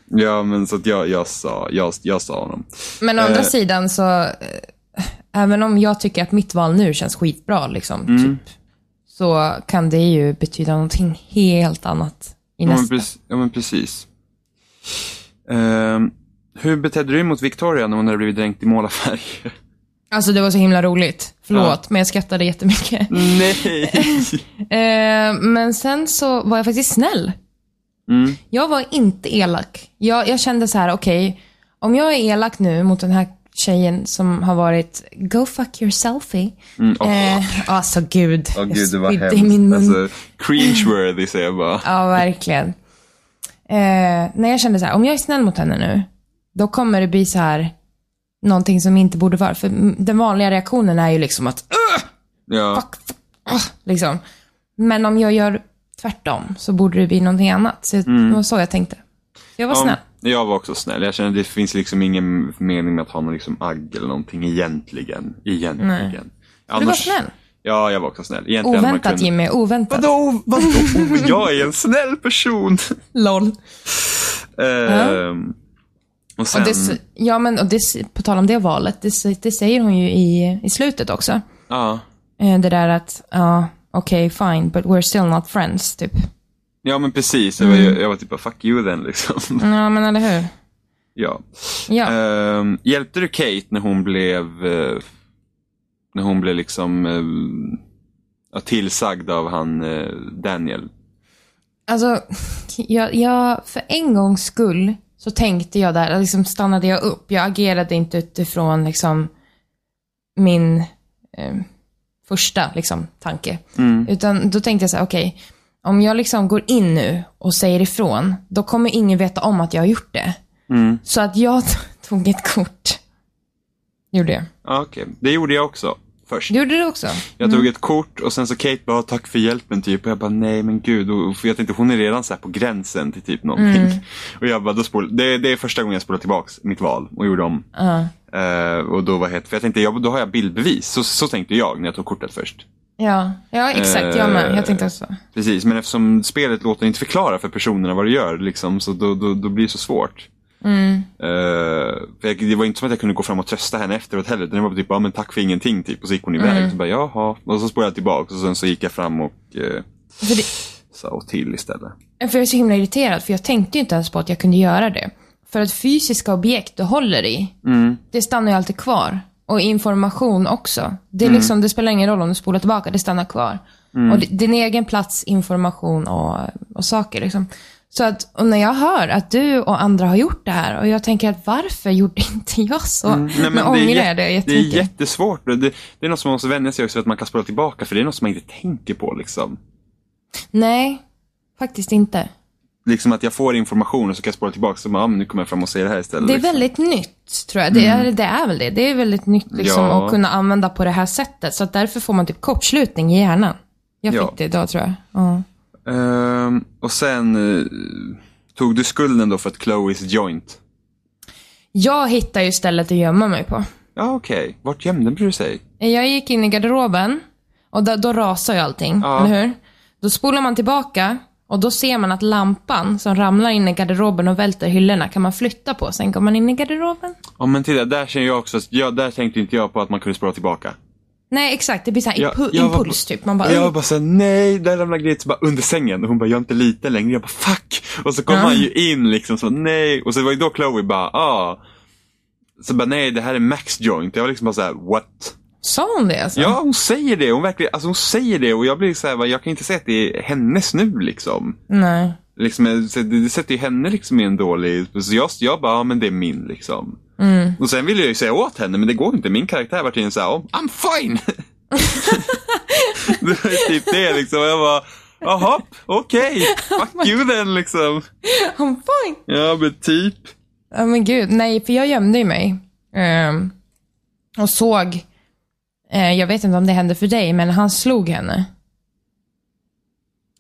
ja, men så att jag, jag sa, jag, jag sa honom. Men å andra eh. sidan så, även om jag tycker att mitt val nu känns skitbra, liksom, Mm. typ, så kan det ju betyda någonting helt annat i Ja men, nästa. precis, ja, men precis. Ehm, hur betedde du dig mot Victoria när hon hade blivit dränkt i målarfärg? Alltså det var så himla roligt. Förlåt, men jag skrattade jättemycket. Nej! Eh, men sen så var jag faktiskt snäll. Mm. Jag var inte elak. Jag, jag kände så här, okej, om jag är elak nu mot den här tjejen som har varit go fuck your selfie. Mm, åh. Eh, alltså gud. Jag gud, det var hemskt. i min mun. Alltså, cringe-worthy säger jag bara. Ja, verkligen. Eh, när jag kände så här, om jag är snäll mot henne nu, då kommer det bli så här, någonting som inte borde vara. För mm, den vanliga reaktionen är ju liksom att, "Ugh!" Ja. fuck, fuck, ah, liksom. Men om jag gör tvärtom så borde det bli någonting annat. Så det var så jag tänkte. Jag var Ja, snäll. Jag var också snäll. Jag känner att det finns liksom ingen mening med att ha någon liksom agg eller någonting egentligen. Egentligen. Nej. Du var snäll. Ja, jag var också snäll. Egentligen Oväntat kunnat- Jimmy, oväntat. Vadå? Vadå? Jag är en snäll person. LOL. Ehm, och sen... Och det, ja, men och det, på tal om det valet, det, det säger hon ju i, i slutet också. ja. Eh, Det där att, ja, okej, fine, but we're still not friends, typ. Ja, men precis. Jag var, jag var typ fuck you then liksom. Ja, men eller hur? ja. Ja. Ehm, hjälpte du Kate när hon blev eh, när hon blev liksom ja, tillsagd av han eh, Daniel? Alltså, jag, jag, för en gångs skull så tänkte jag där, liksom stannade jag upp. Jag agerade inte utifrån liksom min första liksom, tanke. Utan då tänkte jag så här, okej, om jag liksom går in nu och säger ifrån, då kommer ingen veta om att jag har gjort det. Så att jag tog ett kort. Gjorde jag. Ja, Okej, det gjorde jag också först. Gjorde du också? Jag tog ett kort och sen så Kate bara tack för hjälpen typ och jag bara nej men gud och, för jag tänkte hon är redan så här på gränsen till typ någonting. Och jag bara då spol, det, det är första gången jag spolade tillbaks mitt val och gjorde om. Ja. Eh, och då var det, för jag tänkte jag, då har jag bildbevis. Så, så tänkte jag när jag tog kortet först. Ja, ja exakt. Jag med. Jag tänkte också. Precis, men eftersom spelet låter inte förklara för personerna vad du gör, liksom, så då, då, då blir det så svårt. Mm. Eh, jag, det var inte som att jag kunde gå fram och trösta henne efteråt heller. Det var typ, ja men tack för ingenting typ. Och så gick hon iväg. Mm. Så bara, jaha. Och så spårade jag tillbaka och sen så gick jag fram och eh, För, det, sa till istället. för jag är så himla irriterad, för jag tänkte inte ens på att jag kunde göra det. För att fysiska objekt du håller i, det stannar ju alltid kvar. Och information också. Det, är liksom, det spelar ingen roll om du spolar tillbaka, det stannar kvar. Och di- din egen plats, information och, och saker. Liksom. Så att, och när jag hör att du och andra har gjort det här och jag tänker att varför gjorde inte jag så? Nej, men är ångrar jag det det är jättemycket. jättesvårt. Det, det är något som man måste vänja sig också att man kan spola tillbaka. För det är något som man inte tänker på. Liksom. Nej, faktiskt inte. Liksom att jag får information och så kan jag spola tillbaka. Så bara, ah, nu kommer jag fram och säger det här istället. Det är liksom. väldigt nytt, tror jag. Det är, det är väl det. Det är väldigt nytt liksom, Ja. att kunna använda på det här sättet. Så därför får man typ kortslutning i hjärnan. Jag fick Ja. det idag, tror jag. Ja. Ehm, och sen eh, tog du skulden då för att Chloes joint. Jag hittar ju stället att gömma mig på. Ja, okej. Vart gömde du sig? Jag gick in i garderoben och då, då rasar ju allting, Ja. eller hur? Då spolar man tillbaka och då ser man att lampan som ramlar in i garderoben och välter hyllorna kan man flytta på. Sen går man in i garderoben. Ja, men titta, där känner jag också, ja, där tänkte inte jag på att man kunde spola tillbaka. Nej, exakt. Det blir så här Jag- impu- jag var- impuls, typ. Man bara... jag var bara såhär, nej, där ramlar Grete bara under sängen och hon bara, jag är inte lite längre. Jag bara, fuck! Och så kom Ja. han ju in liksom, så nej. Och så var ju då Chloe bara, ah. Så bara, nej, det här är Max joint. Jag var liksom bara såhär, what? Sa hon det alltså? Ja, hon säger det. Hon verkligen, alltså hon säger det och jag blir såhär, bara, jag kan inte säga att det är hennes nu liksom. Nej. liksom så det, sätter ju henne liksom i en dålig... Så jag, jag bara, ja men det är min liksom. Och sen ville jag ju säga åt henne, men det går inte. Min karaktär var tydligen såhär, oh, I'm fine! det var typ det liksom. Och jag bara, jaha, okej, fuck you then liksom. I'm fine. Ja men typ. Ja men gud, nej för jag gömde ju mig. Ehm, och såg, eh, jag vet inte om det hände för dig, men han slog henne.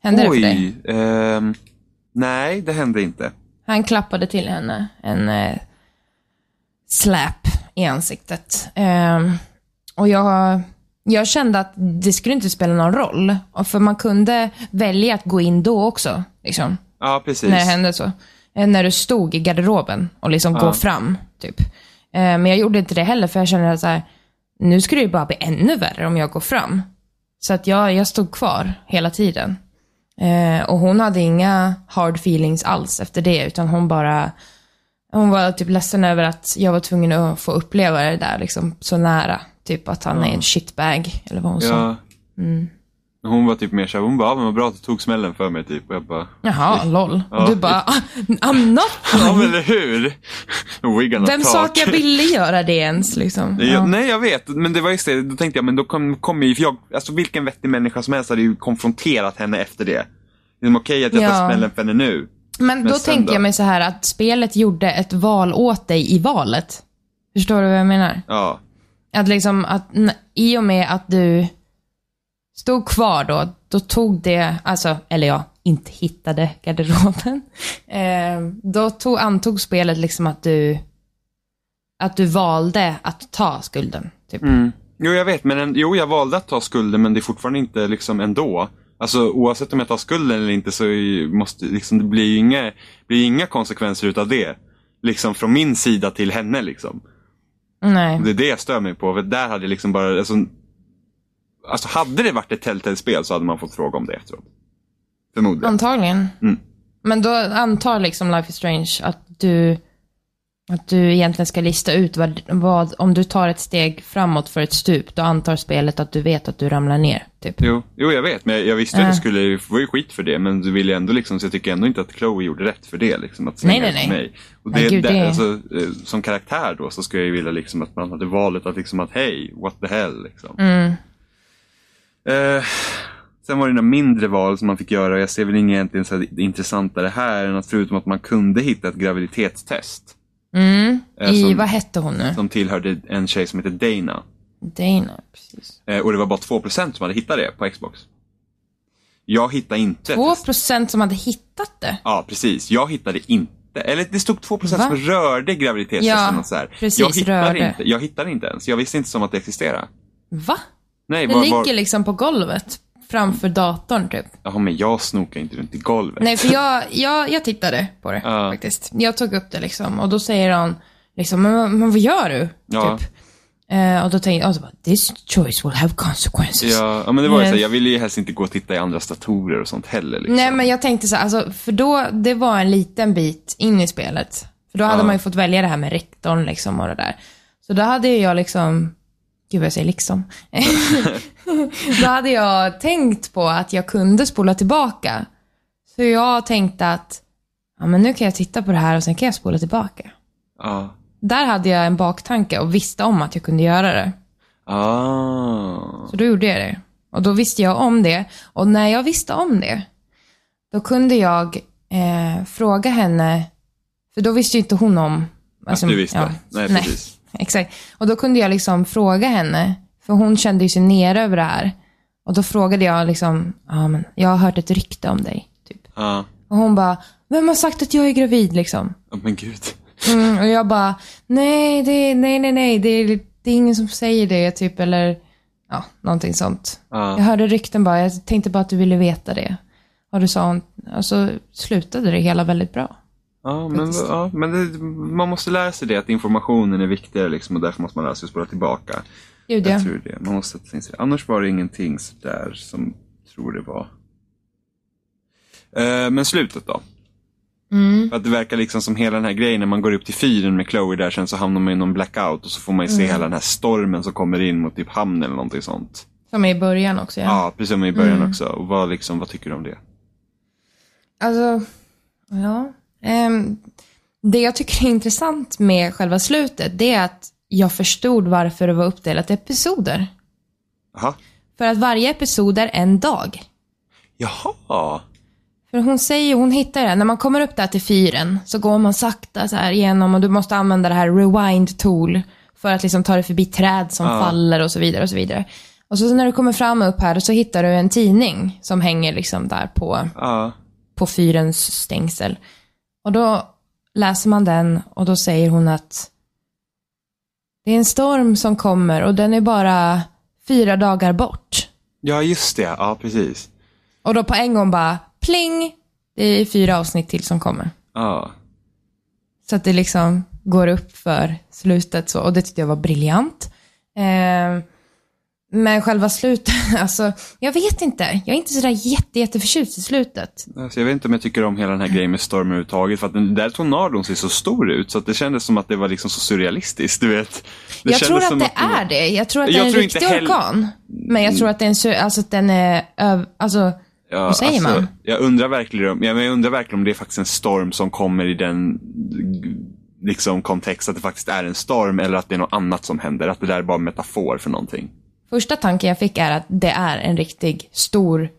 Hände det för dig? Oj. ehm, nej, det hände inte. Han klappade till henne en eh, slap i ansiktet. Ehm, och jag, jag kände att det skulle inte spela någon roll. Och För man kunde välja att gå in då också. Liksom, Ja, precis. när det hände så. Eh, När du stod i garderoben och liksom gå fram. Typ. Eh, men jag gjorde inte det heller för jag kände att så här, nu skulle det ju bara bli ännu värre om jag går fram. Så att jag, jag stod kvar hela tiden. Eh, och hon hade inga hard feelings alls efter det, utan hon bara, hon var typ ledsen över att jag var tvungen att få uppleva det där liksom så nära. Typ att han är en shitbag, eller vad hon sa. Ja. Mm. Hon var typ mer såhär, hon bara, "Ja, men vad bra att du tog smällen för mig typ. Och jag bara, Jaha, lol. Ja. Du bara, "Ah, I'm not ja men eller hur? We're gonna Vem sa att jag ville göra det ens liksom? Ja. Nej, jag vet. Men det var just det. Då tänkte jag, men då kommer kom ju, för jag, alltså vilken vettig människa som helst hade ju konfronterat henne efter det. Det är okej att jag tar Ja. smällen för henne nu. Men då Men sen tänker då? jag mig så här att spelet gjorde ett val åt dig i valet. Förstår du vad jag menar? Ja. Att liksom att i och med att du stod kvar då, då tog det, alltså, eller ja, inte hittade garderoben. Eh, då tog, antog spelet liksom att du, att du valde att ta skulden. Typ. Mm. Jo, jag vet. Men en, jo, jag valde att ta skulden, men det är fortfarande inte liksom ändå. Alltså oavsett om jag tar skulden eller inte så måste liksom, det blir inga, blir inga konsekvenser utav det. Liksom från min sida till henne liksom. Nej. Det är det jag stör mig på. För där hade jag liksom bara, alltså, alltså hade det varit ett Telltale-spel så hade man fått fråga om det efteråt. Förmodligen. Antagligen. Mm. Men då antar liksom Life is Strange att du, att du egentligen ska lista ut vad, vad, om du tar ett steg framåt för ett stup, då antar spelet att du vet att du ramlar ner. Typ. Jo, jo, jag vet. Men jag, jag visste ju att Ja. det skulle få ju skit för det. Men du vill ju ändå liksom, så jag tycker ändå inte att Chloe gjorde rätt för det. Liksom, att Nej, nej, nej. Mig. Och Nej, det, gud, det, Alltså, eh, som karaktär då så skulle jag vilja liksom att man hade valet att liksom att hej, what the hell liksom. Mm. Eh, sen var det några mindre val som man fick göra. Jag ser väl inget egentligen så intressantare här än att förutom att man kunde hitta ett graviditetstest. Mm. Eh, I, som- vad hette hon nu? Som tillhörde en tjej som heter Dana. Dana, precis. Eh, och det var bara 2% som hade hittat det på Xbox. Jag hittade inte. Två procent som hade hittat det. Ja, precis. Jag hittade inte. Eller det stod 2% Va? som rörde graviditetstesten Ja, och så här. precis, jag hittade rörde. inte. Jag hittade inte ens. Jag visste inte som att det existerade. Va? Nej, Det var, ligger var... liksom på golvet framför datorn typ. Jaha, men jag snokar inte runt i golvet. Nej, för jag, jag, jag tittade på det Ja. faktiskt. Jag tog upp det liksom och då säger han liksom, men, men vad gör du? Ja. Typ. Eh, och då tänkte jag, bara, this choice will have consequences. Ja, men det var ju så jag ville ju helst inte gå och titta i andras datorer och sånt heller. Liksom. Nej, men jag tänkte så här, alltså, för då, det var en liten bit in i spelet. För då hade Ja. man ju fått välja det här med rektorn liksom och det där. Så då hade jag liksom, gud vad jag säger liksom. då hade jag tänkt på att jag kunde spola tillbaka. Så jag tänkte att, ja men nu kan jag titta på det här och sen kan jag spola tillbaka. Ja. Där hade jag en baktanke och visste om att jag kunde göra det. Ah. Så då gjorde jag det. Och då visste jag om det. Och när jag visste om det, då kunde jag eh, fråga henne, för då visste ju inte hon om... alltså, att du visste. ja, nej, precis. Exakt. Och då kunde jag liksom fråga henne, för hon kände ju sig nere över det här. Och då frågade jag liksom, ja men jag har hört ett rykte om dig. Typ. Ja. Och hon bara, vem har sagt att jag är gravid liksom? Ja, men gud. Mm, och jag bara, nej, det, nej, nej, nej, det är, det är ingen som säger det, typ, eller ja, någonting sånt. Ja. Jag hörde rykten bara, jag tänkte bara att du ville veta det. Och du sa hon, alltså slutade det hela väldigt bra. Ja, men, ja, men det, man måste lära sig det, att informationen är viktigare liksom, och därför måste man lära sig att spola tillbaka. Gud ja. Jag tror det. Man måste sätta sig. Annars var det ingenting sådär som tror det var. Eh, men slutet då? Mm. För att det verkar liksom som hela den här grejen när man går upp till fyren med Chloe där sen så hamnar man i någon blackout och så får man ju se Mm. hela den här stormen som kommer in mot typ hamnen eller någonting sånt. Som i början också ja. Ja, precis som i början Mm. också. Och vad, liksom, vad tycker du om det? Alltså, ja. Ehm, det jag tycker är intressant med själva slutet, det är att jag förstod varför det var uppdelat i episoder. Jaha. För att varje episod är en dag. Jaha. För hon säger, hon hittar det, när man kommer upp där till fyren så går man sakta så här igenom och du måste använda det här rewind tool för att liksom ta dig förbi träd som Ja. faller och så vidare och så vidare. Och så när du kommer fram upp här så hittar du en tidning som hänger liksom där på, Ja. på fyrens stängsel. Och då läser man den och då säger hon att det är en storm som kommer och den är bara fyra dagar bort. Ja, just det. Ja, precis. Och då på en gång bara pling! Det är fyra avsnitt till som kommer. Ja. Så att det liksom går upp för slutet så. Och det tyckte jag var briljant. Eh, men själva slutet, alltså, jag vet inte. Jag är inte sådär jätte, jätteförtjust i slutet. Alltså, jag vet inte om jag tycker om hela den här grejen med storm överhuvudtaget. För att den där tornadon ser så stor ut. Så att det kändes som att det var liksom så surrealistiskt. Du vet. Det jag tror att som det var- är det. Jag tror att det är en riktig heller- orkan. Men jag tror att, det är en, sö- alltså, att den är alltså, Ja, Hur säger alltså, man? Jag undrar, verkligen om, jag undrar verkligen om det är faktiskt en storm som kommer i den liksom, kontext att det faktiskt är en storm eller att det är något annat som händer. Att det där är bara en metafor för någonting. Första tanken jag fick är att det är en riktig, stor,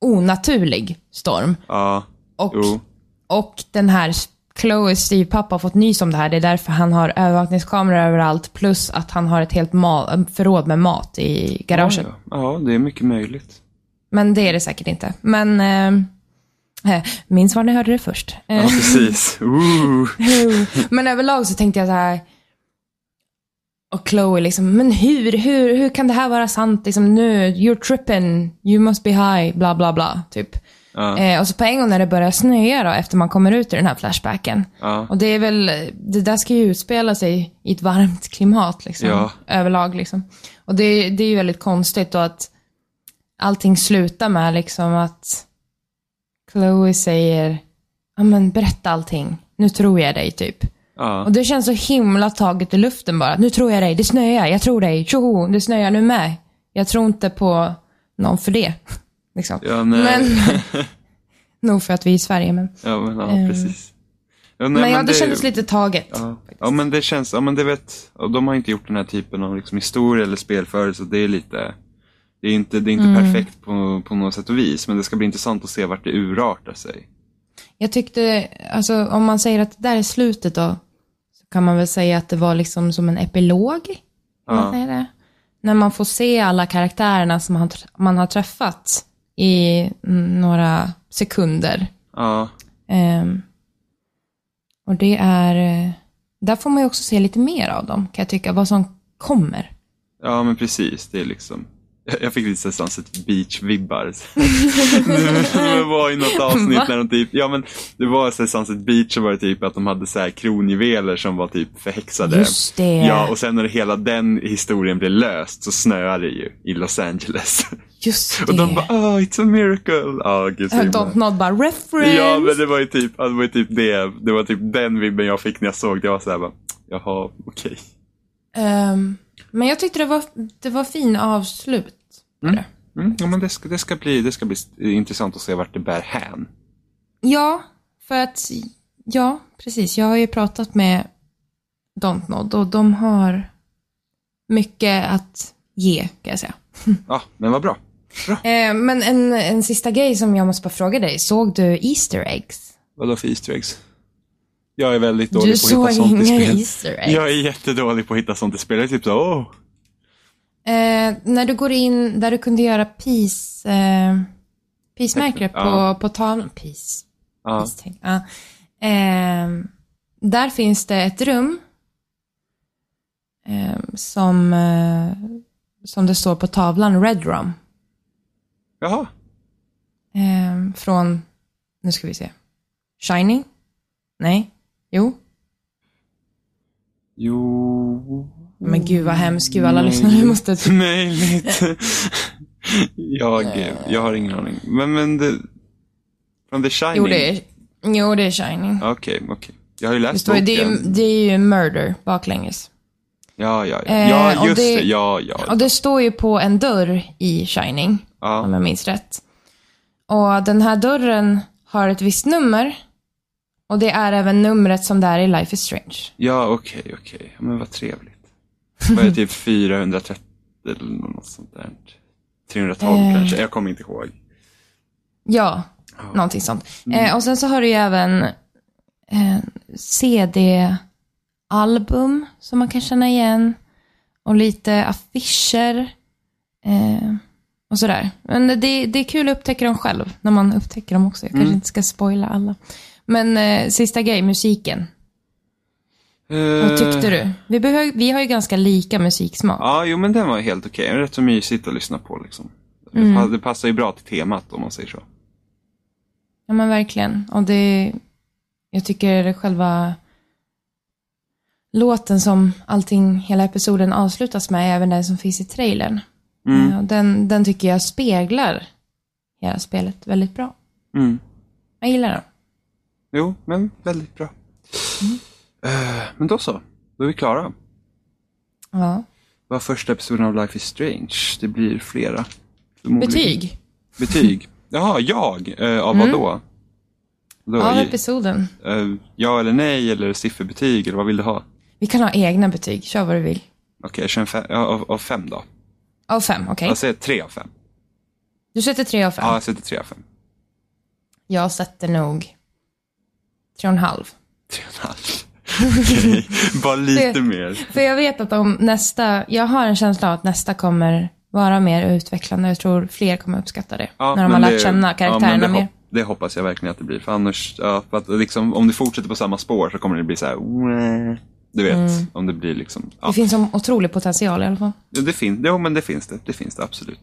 onaturlig storm. Ja, Och, jo. och den här Chloes styvpappa har fått nys om det här. Det är därför han har övervakningskameror överallt. Plus att han har ett helt förråd med mat i garaget. Ja, ja. ja, det är mycket möjligt. Men det är det säkert inte. Men eh, eh, minns var ni hörde det först. Eh, Ja, precis. Ooh. Men överlag så tänkte jag så här. Och Chloe liksom, men hur, hur, hur kan det här vara sant? Liksom nu, you're tripping, you must be high, bla bla bla, typ. Ja. Eh, och så på en gång när det börjar snöa då, efter man kommer ut ur den här flashbacken. Ja. Och det är väl, det där ska ju utspela sig i ett varmt klimat liksom. Ja. Överlag liksom. Och det, det är ju väldigt konstigt då att allting slutar med liksom att Chloe säger, ja men berätta allting, nu tror jag dig typ. Ja. Och det känns så himla taget i luften bara. Nu tror jag dig, det snöar, jag tror dig, tjoho, det snöar nu med. Jag tror inte på någon för det. liksom. Ja. Men, nog för att vi är i Sverige, men. Ja, men, ja Ehm. precis. Ja, nej, Men ja, det, det- kändes lite taget. Ja. ja, men det känns, ja men det vet, och de har inte gjort den här typen av liksom, historia eller spel förut, så det är lite, det är inte, det är inte Mm. perfekt på, på något sätt och vis, men det ska bli intressant att se vart det urartar sig. Jag tyckte, alltså om man säger att det där är slutet då, kan man väl säga att det var liksom som en epilog. Man Ja. det? När man får se alla karaktärerna som man, man har träffat i några sekunder. Ja, Ehm, och det är, där får man ju också se lite mer av dem, kan jag tycka, vad som kommer. ja men precis, det är liksom, jag fick lite Sunset Beach-vibbar. det var i något avsnitt Va? när de typ, ja men det var så här Sunset Beach så var det typ att de hade så här kronjuveler som var typ förhäxade. Just det. Ja, och sen när hela den historien blev löst så snöade det ju i Los Angeles. Just det. Och de bara, oh, it's a miracle. Ja, gud så himla- bara reference. Ja, men det var ju typ, det var ju typ det. Det var typ den vibben jag fick när jag såg det. Jag var såhär bara, jaha, okej. Ehm, men jag tyckte det var, det var fin avslut. På det. Mm, ja, men det ska, det, ska bli, det ska bli intressant att se vart det bär hän. Ja, för att, ja, precis. Jag har ju pratat med Dontnod och de har mycket att ge, kan jag säga. Ja, men vad bra. Bra. Eh, men en, en sista grej som jag måste bara fråga dig. Såg du Easter eggs? Vadå för Easter eggs? Jag är väldigt dålig Du på att såg hitta sånt i inga spel. Easter eggs? Jag är jättedålig på att hitta sånt i spel. Jag är typ så, åh. Eh, när du går in där du kunde göra peace, eh, peace-märkare på, Ja. på tavlan. Peace. Ja, peace ja. eh, där finns det ett rum eh, som, som det står på tavlan, Red Rum. jaha. Eh, från, nu ska vi se, Shining? Nej? Jo? Jo. Men gud vad hemskt, gud alla Nej. lyssnare måste... Möjligt. jag, jag har ingen aning. Men, men det, från The Shining? Jo det är, jo, det är Shining. Okej, okej. Jag har ju Det, läst ju- det, är, ju- boken. det är ju murder baklänges. Ja, ja, ja. Eh, Ja, just det. det- Ja, ja. Och det står ju på en dörr i Shining, om Ja, jag minns rätt. Och den här dörren har ett visst nummer. Och det är även numret som det är i Life is Strange. ja okej, okej. Ja, Men vad trevligt. Var det typ 430 eller något sånt där? 312 Eh. kanske? Jag kommer inte ihåg. Ja, någonting sånt. Eh, och sen så har du ju även eh, CD-album som man kan känna igen. Och lite affischer. Eh, och sådär. Men det, det är kul att upptäcka dem själv, när man upptäcker dem också. Jag kanske inte ska spoila alla. Men eh, sista grej, musiken. Vad tyckte du? Vi, behöv, vi har ju ganska lika musiksmak. Ja, jo men den var helt okej. Okay. Rätt så mysigt att lyssna på liksom. Mm. Det passar ju bra till temat om man säger så. Ja men verkligen. Och det, jag tycker själva låten som allting, hela episoden avslutas med, även den som finns i trailern. Mm. Den, den tycker jag speglar hela spelet väldigt bra. Mm. Jag gillar den. Jo, men väldigt bra. Mm. Uh, men då så, då är vi klara. Ja. Vad första episoden av Life is Strange? Det blir flera. Betyg. Betyg. Jaha, jag? Uh, av vad då? då av episoden. Uh, ja eller nej, eller sifferbetyg, eller vad vill du ha? Vi kan ha egna betyg, kör vad du vill. Okej, okay, fem, av, av fem då. Av fem, okej. Okay. Jag säger tre av fem. Du sätter tre av fem? Ja, jag sätter tre av fem. Jag sätter nog tre och en halv. Tre och en halv. Okay. bara lite för, mer. För jag vet att om nästa, jag har en känsla av att nästa kommer vara mer utvecklande. Jag tror fler kommer uppskatta det. Ja, när de har lärt känna karaktärerna ja, mer. Det hoppas jag verkligen att det blir. För annars, ja, för att liksom, om det fortsätter på samma spår så kommer det bli så här. Du vet, mm. om det blir liksom... Ja. Det finns en otrolig potential i alla fall. Ja, det fin jo, men det finns det. Det finns det absolut.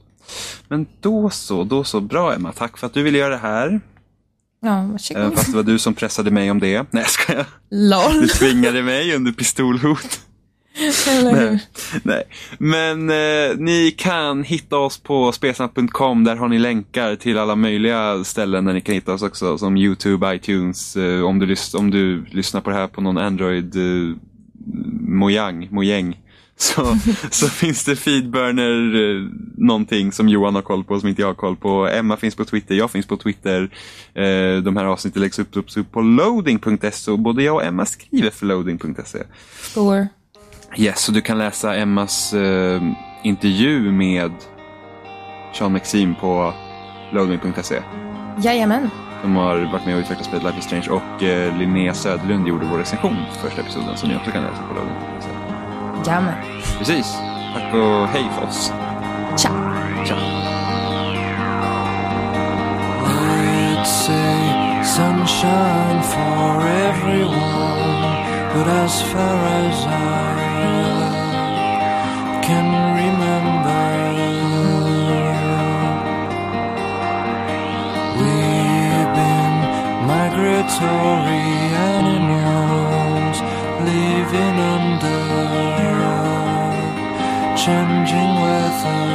Men då så, då så. Bra Emma, tack för att du ville göra det här. Ja, varsågod. Eh, fast det var du som pressade mig om det. Nej, ska jag LOL. Du tvingade mig under pistolhot. nej, nej. Men eh, ni kan hitta oss på spesnack.com. Där har ni länkar till alla möjliga ställen där ni kan hitta oss också. Som YouTube, iTunes. Eh, om, du om du lyssnar på det här på någon Android eh, mojang, mojäng. Så, så finns det Feedburner, eh, någonting som Johan har koll på som inte jag har koll på. Emma finns på Twitter, jag finns på Twitter. Eh, de här avsnitten läggs upp, upp, upp på loading.se och både jag och Emma skriver för loading.se. Score. Yes, så du kan läsa Emmas eh, intervju med Sean Maxim på loading.se. Jajamän. Som har varit med och utvecklat spelet Life is Strange och eh, Linnea Söderlund gjorde vår recension för första episoden som ni också kan läsa på loading.se. Jajamän. Precis. Tack och hej för oss. Tja. Tja. Let's say sunshine for everyone, but as far as I can remember, we've been migratory animals living under changing weather.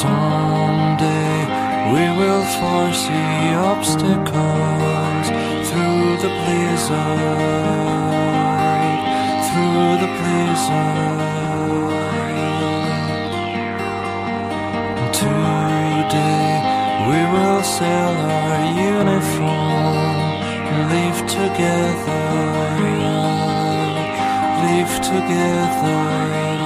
Someday we will foresee obstacles through the blizzard, through the blizzard. Today we will sell our uniform, and live together together.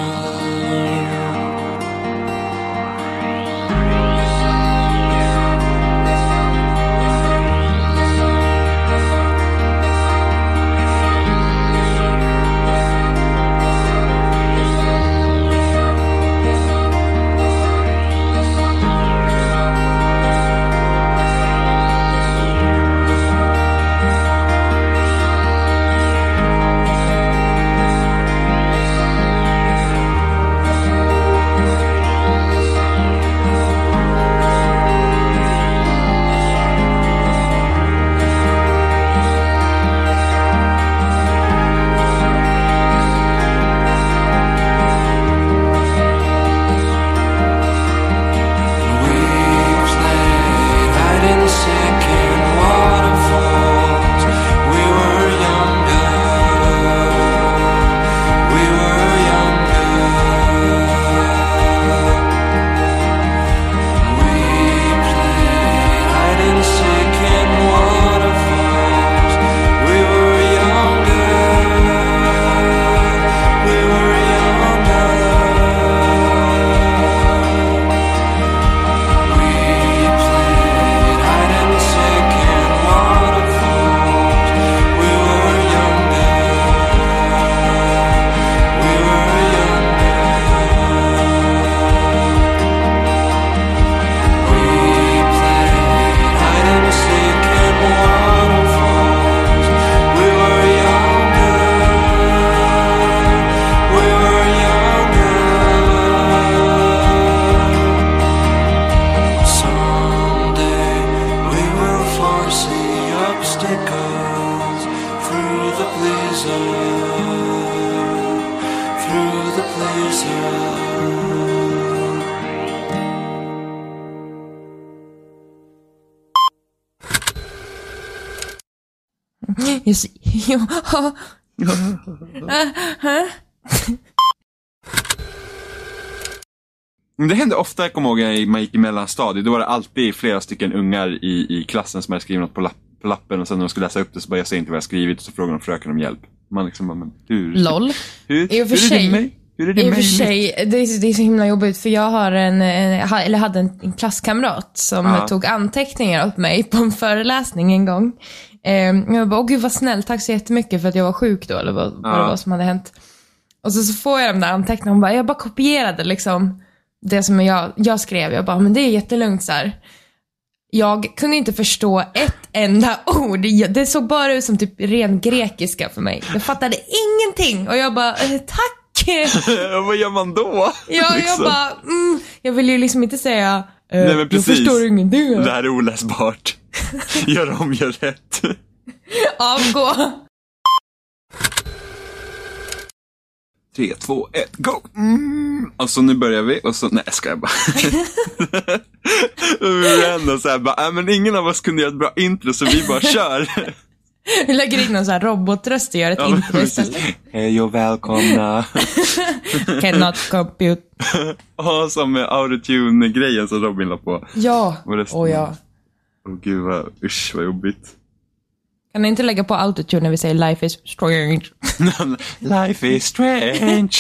Just, ja. Det hände ofta, jag kommer ihåg när man gick i mellanstadiet. Då var det alltid flera stycken ungar i, i klassen som hade skrivit något på, lapp, på lappen och sen när de skulle läsa upp det så bara, jag ser inte vad jag skrivit och så frågade de fröken om hjälp. Man liksom bara, men hur? LOL. Hur, I och för hur sig, hur är det I och för möjligt? sig, det är, det är så himla jobbigt för jag har en, en ha- eller hade en, klasskamrat som Ja. tog anteckningar åt mig på en föreläsning en gång. Ehm, jag bara, åh gud vad snäll, tack så jättemycket för att jag var sjuk då eller vad, vad Ja. det var som hade hänt. Och så, så får jag de där anteckningarna och bara, jag bara kopierade liksom det som jag, jag skrev. Jag bara, men det är jättelugnt så här. Jag kunde inte förstå ett enda ord. Det såg bara ut som typ ren grekiska för mig. Jag fattade ingenting och jag bara, eh, tack! vad gör man då? Ja, jag Liksom. bara, mm, jag vill ju liksom inte säga, eh, Nej, men jag precis. förstår ingenting. Det här är oläsbart. gör om, gör rätt. Avgå. Tre, två, ett, go! Mm. Och så nu börjar vi och så, nej jag skojar bara. Vi ändå såhär bara, äh, men ingen av oss kunde göra ett bra intro så vi bara kör. Vi lägger in någon sån här robotröst och gör ett Ja, intro precis. istället. Hej och välkomna. Cannot compute. Och som med autotune-grejen som Robin la på. Ja, resten- och ja. Åh gud vad, usch vad jobbigt. Kan ni inte lägga på autotune när vi säger life is strange? Life is strange.